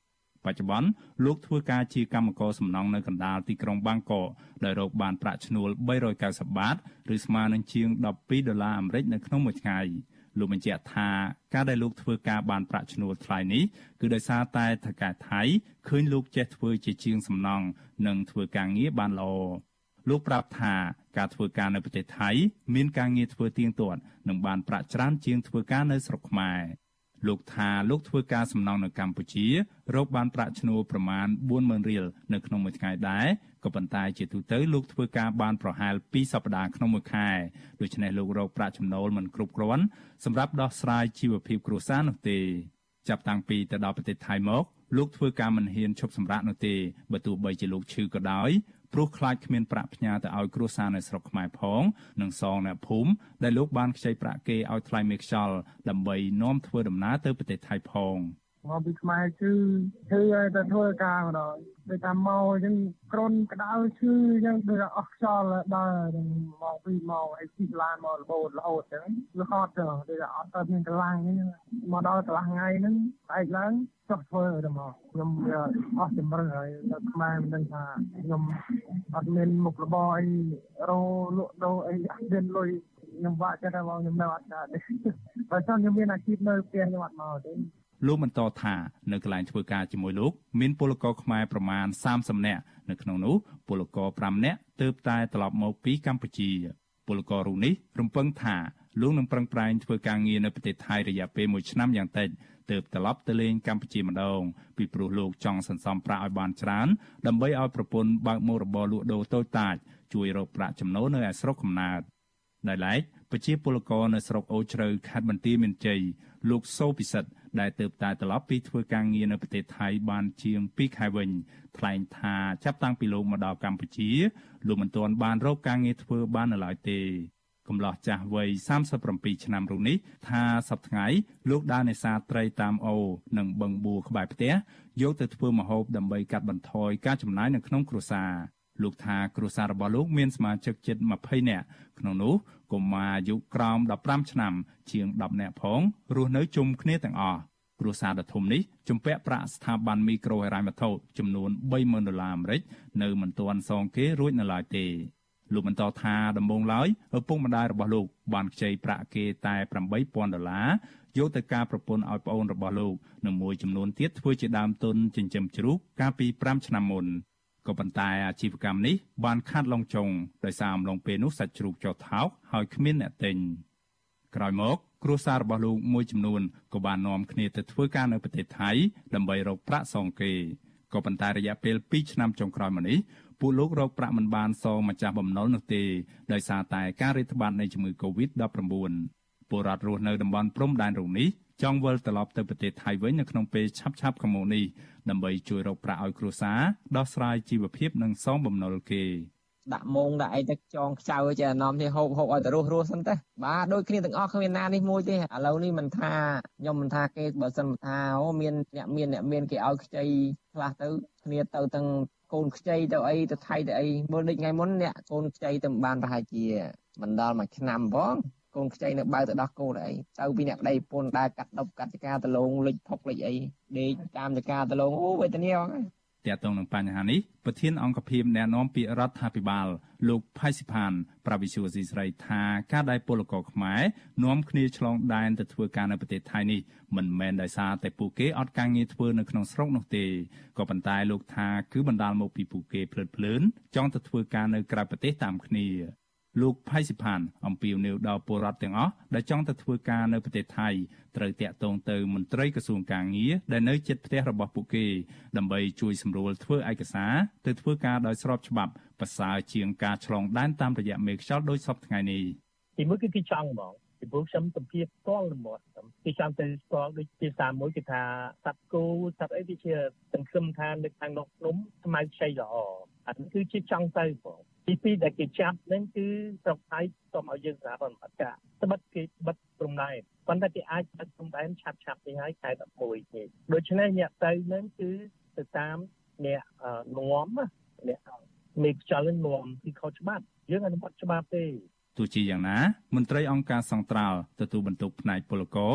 បច្ចុប្បន្នលោកធ្វើការជាកម្មករសំណង់នៅកណ្ដាលទីក្រុងបាងកកដោយរកបានប្រាក់ឈ្នួល390បាតឬស្មើនឹងជាង12ដុល្លារអាមេរិកនៅក្នុងមួយថ្ងៃ លោកបញ្ជាក់ថាការដែលលោកធ្វើការបានប្រាក់ឈ្នួលថ្លៃនេះគឺដោយសារតែថៅកែថៃឃើញលោកចេះធ្វើជាជាងសំណង់និងធ្វើការងារបានល្អលោកប្រាប់ថាការធ្វើការនៅប្រទេសថៃ មានការងារធ្វើទៀងទាត់និងបានប្រាក់ច្រើនជាងធ្វើការនៅស្រុកខ្មែរ លោកថាលោកធ្វើការសំណង់នៅកម្ពុជារកបានប្រាក់ឈ្នួលប្រមាណ40000រៀលនៅក្នុងមួយថ្ងៃដែរក៏ប៉ុន្តែជាទូទៅលោកធ្វើការបានប្រហែល2សប្តាហ៍ក្នុងមួយខែដូច្នេះលោករកប្រាក់ចំណូលមិនគ្រប់គ្រាន់សម្រាប់ដោះស្រាយជីវភាពគ្រួសារនោះទេចាប់តាំងពីទៅដល់ប្រទេសថៃមកលោកធ្វើការមិនហ៊ានឈប់សម្រាកនោះទេបើទោះបីជាលោកឈឺក៏ដោយ ព្រោះខ្លាចគ្មានប្រាក់ផ្ញើទៅឲ្យគ្រួសារនៅស្រុកខ្មែរផងនិងសងអ្នកភូមិដែលលោកបានខ្ចីប្រាក់គេឲ្យថ្លៃមេខ្យល់ដើម្បីនាំធ្វើដំណើរទៅប្រទេសថៃផងមកពីខ្មែរគឺឈឺឲ្យទៅធ្វើការម្ដងដូចតាមមកអញ្ចឹងក្រូនក្តៅឈឺអញ្ចឹងដូចអស់ខ្យល់ដើរមកពីមកអីជិះឡានមករហូតរហូតអញ្ចឹងវាហត់ទៅដូចអត់ទៅមានកម្លាំងអញ្ចឹងមកដល់កន្លះថ្ងៃហ្នឹងបែកឡើង ចុះធ្វើទៅមកខ្ញុំអស់ជំរឿនហើយទៅខ្មែរមិនដឹងថាខ្ញុំអត់មានមុខរបរអីរោលក់ដូរអីអត់មានលុយខ្ញុំវាក់ចិត្តថាបងខ្ញុំនៅអត់កើតទេបើសិនខ្ញុំមានអាជីពនៅផ្ទះខ្ញុំអត់មកទេលោកបន្តថានៅកន្លែងធ្វើការជាមួយលោកមានពលករខ្មែរប្រមាណ30នាក់នៅក្នុងនោះពលករ5នាក់ទើបតែត្រឡប់មកពីកម្ពុជាពលកររូបនេះរំពឹងថាលោកនឹងប្រឹងប្រែងធ្វើការងារនៅប្រទេសថៃរយៈពេល1ឆ្នាំយ៉ាងតិច ទើបត្រឡប់ទៅលេងកម្ពុជាម្ដងពីព្រោះលោកចង់សន្សំប្រាក់ឲ្យបានច្រើនដើម្បីឲ្យប្រពន្ធបើកមុខរបរលក់ដូរតូចតាចជួយរកប្រាក់ចំណូលនៅឯស្រុកកំណើតដោយឡែកប្រជាពលករនៅស្រុកអូជ្រៅខេត្តបន្ទាយមានជ័យលោកសូពិសិដ្ឋដែលទើបតែត្រឡប់ពីធ្វើការងារនៅប្រទេសថៃបានជាង2ខែវិញថ្លែងថាចាប់តាំងពីលោកមកដល់កម្ពុជាលោកមិនទាន់បានរកការងារធ្វើបាននៅឡើយទេ កំឡោះចាស់វ័យ37ឆ្នាំរូបនេះថាសប្តាហ៍លោកដើរនេសាទត្រីតាមអូរនិងបឹងបួរក្បែរផ្ទះយកទៅធ្វើម្ហូបដើម្បីកាត់បន្ថយការចំណាយនៅក្នុងគ្រួសារលោកថាគ្រួសាររបស់លោកមានសមាជិកជិត20នាក់ក្នុងនោះកុមារអាយុក្រោម15ឆ្នាំ ជាង10នាក់ផងរស់នៅជុំគ្នាទាំងអស់គ្រួសារដ៏ធំនេះជំពាក់ប្រាក់ស្ថាប័នមីក្រូហិរញ្ញវត្ថុចំនួន30,000ដុល្លារអាមេរិកនៅមិនទាន់សងគេរួចនៅឡើយទេ លោកបន្តថាដំបូងឡើយឪពុកម្ដាយរបស់លោកបានខ្ចីប្រាក់គេតែ8000ដុល្លារយកទៅការប្រពន្ធឲ្យប្អូនរបស់លោកនិងមួយចំនួនទៀតធ្វើជាដើមទុនចិញ្ចឹមជ្រូកកាលពី5ឆ្នាំមុនក៏ប៉ុន្តែអាជីវកម្មនេះបានខាត់ឡងចុងដោយសារអំឡុងពេលនោះសាច់ជ្រូកចុះថោកហើយគ្មានអ្នកទិញក្រោយមកគ្រួសាររបស់លោកមួយចំនួនក៏បាននាំគ្នាទៅធ្វើការនៅប្រទេសថៃដើម្បីរកប្រាក់សងគេក៏ប៉ុន្តែរយៈពេល2ឆ្នាំចុងក្រោយមកនេះ ពួកលោករកប្រាក់មិនបានសងម្ចាស់បំណុលនោះទេដោយសារតែការរាតត្បាតនៃជំងឺ Covid-19 ពលរដ្ឋរស់នៅតំបន់ព្រំដែនរូបនេះចង់វិលត្រឡប់ទៅប្រទេសថៃវិញនៅក្នុងពេលឆាប់ៗខាងមុខនេះដើម្បីជួយរកប្រាក់ឲ្យគ្រួសារដោះស្រាយជីវភាពនិងសងបំណុលគេដាក់មងដាក់អីទៅចងខ្ចៅចេះអានំទេហូបហូបឲ្យទៅរស់រស់សិនទៅបាទដូចគ្នាទាំងអស់គ្មានណានេះមួយទេឥឡូវនេះមិនថាខ្ញុំមិនថាគេបើសិនថាអូមានអ្នកមានអ្នកមានគេឲ្យខ្ចីខ្លះទៅគ្នាទៅទាំង កូនខ្ចីទៅអីទៅថៃទៅអីមើលដូចថ្ងៃមុនអ្នកកូនខ្ចីទៅបានប្រហែលជាមិនដល់មួយឆ្នាំផងកូនខ្ចីនៅបើទៅដោះកូនអីទៅពីអ្នកប្តីពុនដែលកាត់ដប់កាត់ចការដលងលិចផុកលិចអីដេកតាមចការដលងអូវេទនាហ្មង ទាក់ទងនឹងបញ្ហានេះប្រធានអង្គភិបណែនាំពាក្យរដ្ឋាភិបាលលោកផៃសិផានប្រាវិសុវស៊ីស្រីថាការដែលពលករខ្មែរនាំគ្នាឆ្លងដែនទៅធ្វើការនៅប្រទេសថៃនេះមិនមែនដោយសារតែពួកគេអត់ការងារធ្វើនៅក្នុងស្រុកនោះទេក៏ប៉ុន្តែលោកថាគឺបណ្ដាលមកពីពួកគេភ្លើតភ្លើនចង់ទៅធ្វើការនៅក្រៅប្រទេសតាមគ្នា លោកផៃសិផានអំពាវនាវដល់ពលរដ្ឋទាំងអស់ដែលចង់ទៅធ្វើការនៅប្រទេសថៃត្រូវតាក់ទងទៅមន្ត្រីក្រសួងកាងារដែលនៅជិតផ្ទះរបស់ពួកគេដើម្បីជួយសម្រួលធ្វើឯកសារទៅធ្វើការដោយស្របច្បាប់ប្រសើរជាងការឆ្លងដែនតាមរយៈមេខ្យល់ដោយសពថ្ងៃនេះទីមួយគឺគេចង់ហ្មងពីព្រោះខ្ញុំទំពាផ្ទាល់ល្មត់គេចាំទៅស្គាល់ដូចភាសាមួយគេថាសត្វគោសត្វអីវាជាសង្ឃឹមថានៅខាងនោះភ្នំស្មៅខ្ចីល្អអានេះគឺជាចង់ទៅបង ទីពីរដែលគេចាប់នឹងគឺស្រុកថៃសូមឲ្យយើងស្រាប់អត់ការត្បិតគេបិទព្រំដែនប៉ុន្តែគេអាចបិទព្រំដែនឆាប់ឆាប់នេះហើយខែ11នេះដូច្នេះអ្នកទៅនឹងគឺទៅតាមអ្នកនាំអ្នកមេខ្យល់នឹងនាំពីខុសច្បាប់យើងអនុវត្តច្បាប់ទេទោះជាយ៉ាងណាមន្ត្រីអង្គការសង្ត្រាល់ទទួលបន្ទុកផ្នែកពលករ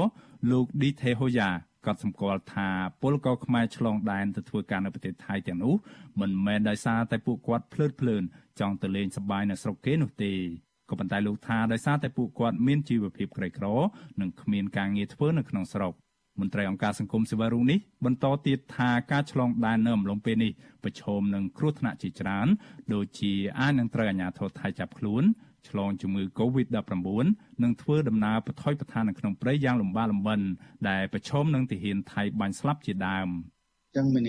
លោកឌីថេហូយ៉ា ក៏សម្គាល់ថាពលករខ្មែរឆ្លងដែនទៅធ្វើការនៅប្រទេសថៃទាំងនោះមិនមែនដោយសារតែពួកគាត់ភ្លើតភ្លើនចង់ទៅលេងសប្បាយនៅស្រុកគេនោះទេក៏ប៉ុន្តែលោកថាដោយសារតែពួកគាត់មានជីវភាពក្រីក្រនិងគ្មានការងារធ្វើនៅក្នុងស្រុកមន្ត្រីអង្គការសង្គមស៊ីវិលរូបនេះបន្តទៀតថាការឆ្លងដែននៅអំឡុងពេលនេះប្រឈមនឹងគ្រោះថ្នាក់ជាច្រើនដូចជាអាចនឹងត្រូវអាជ្ញាធរថៃចាប់ខ្លួន ឆ្លងជំងឺ Covid-19 និងធ្វើដំណើរបថុយបឋាននៅក្នុងព្រៃយ៉ាងលំបាកលំបិនដែលប្រឈមនឹងទាហានថៃបាញ់ស្លាប់ជាដើមចឹងមាន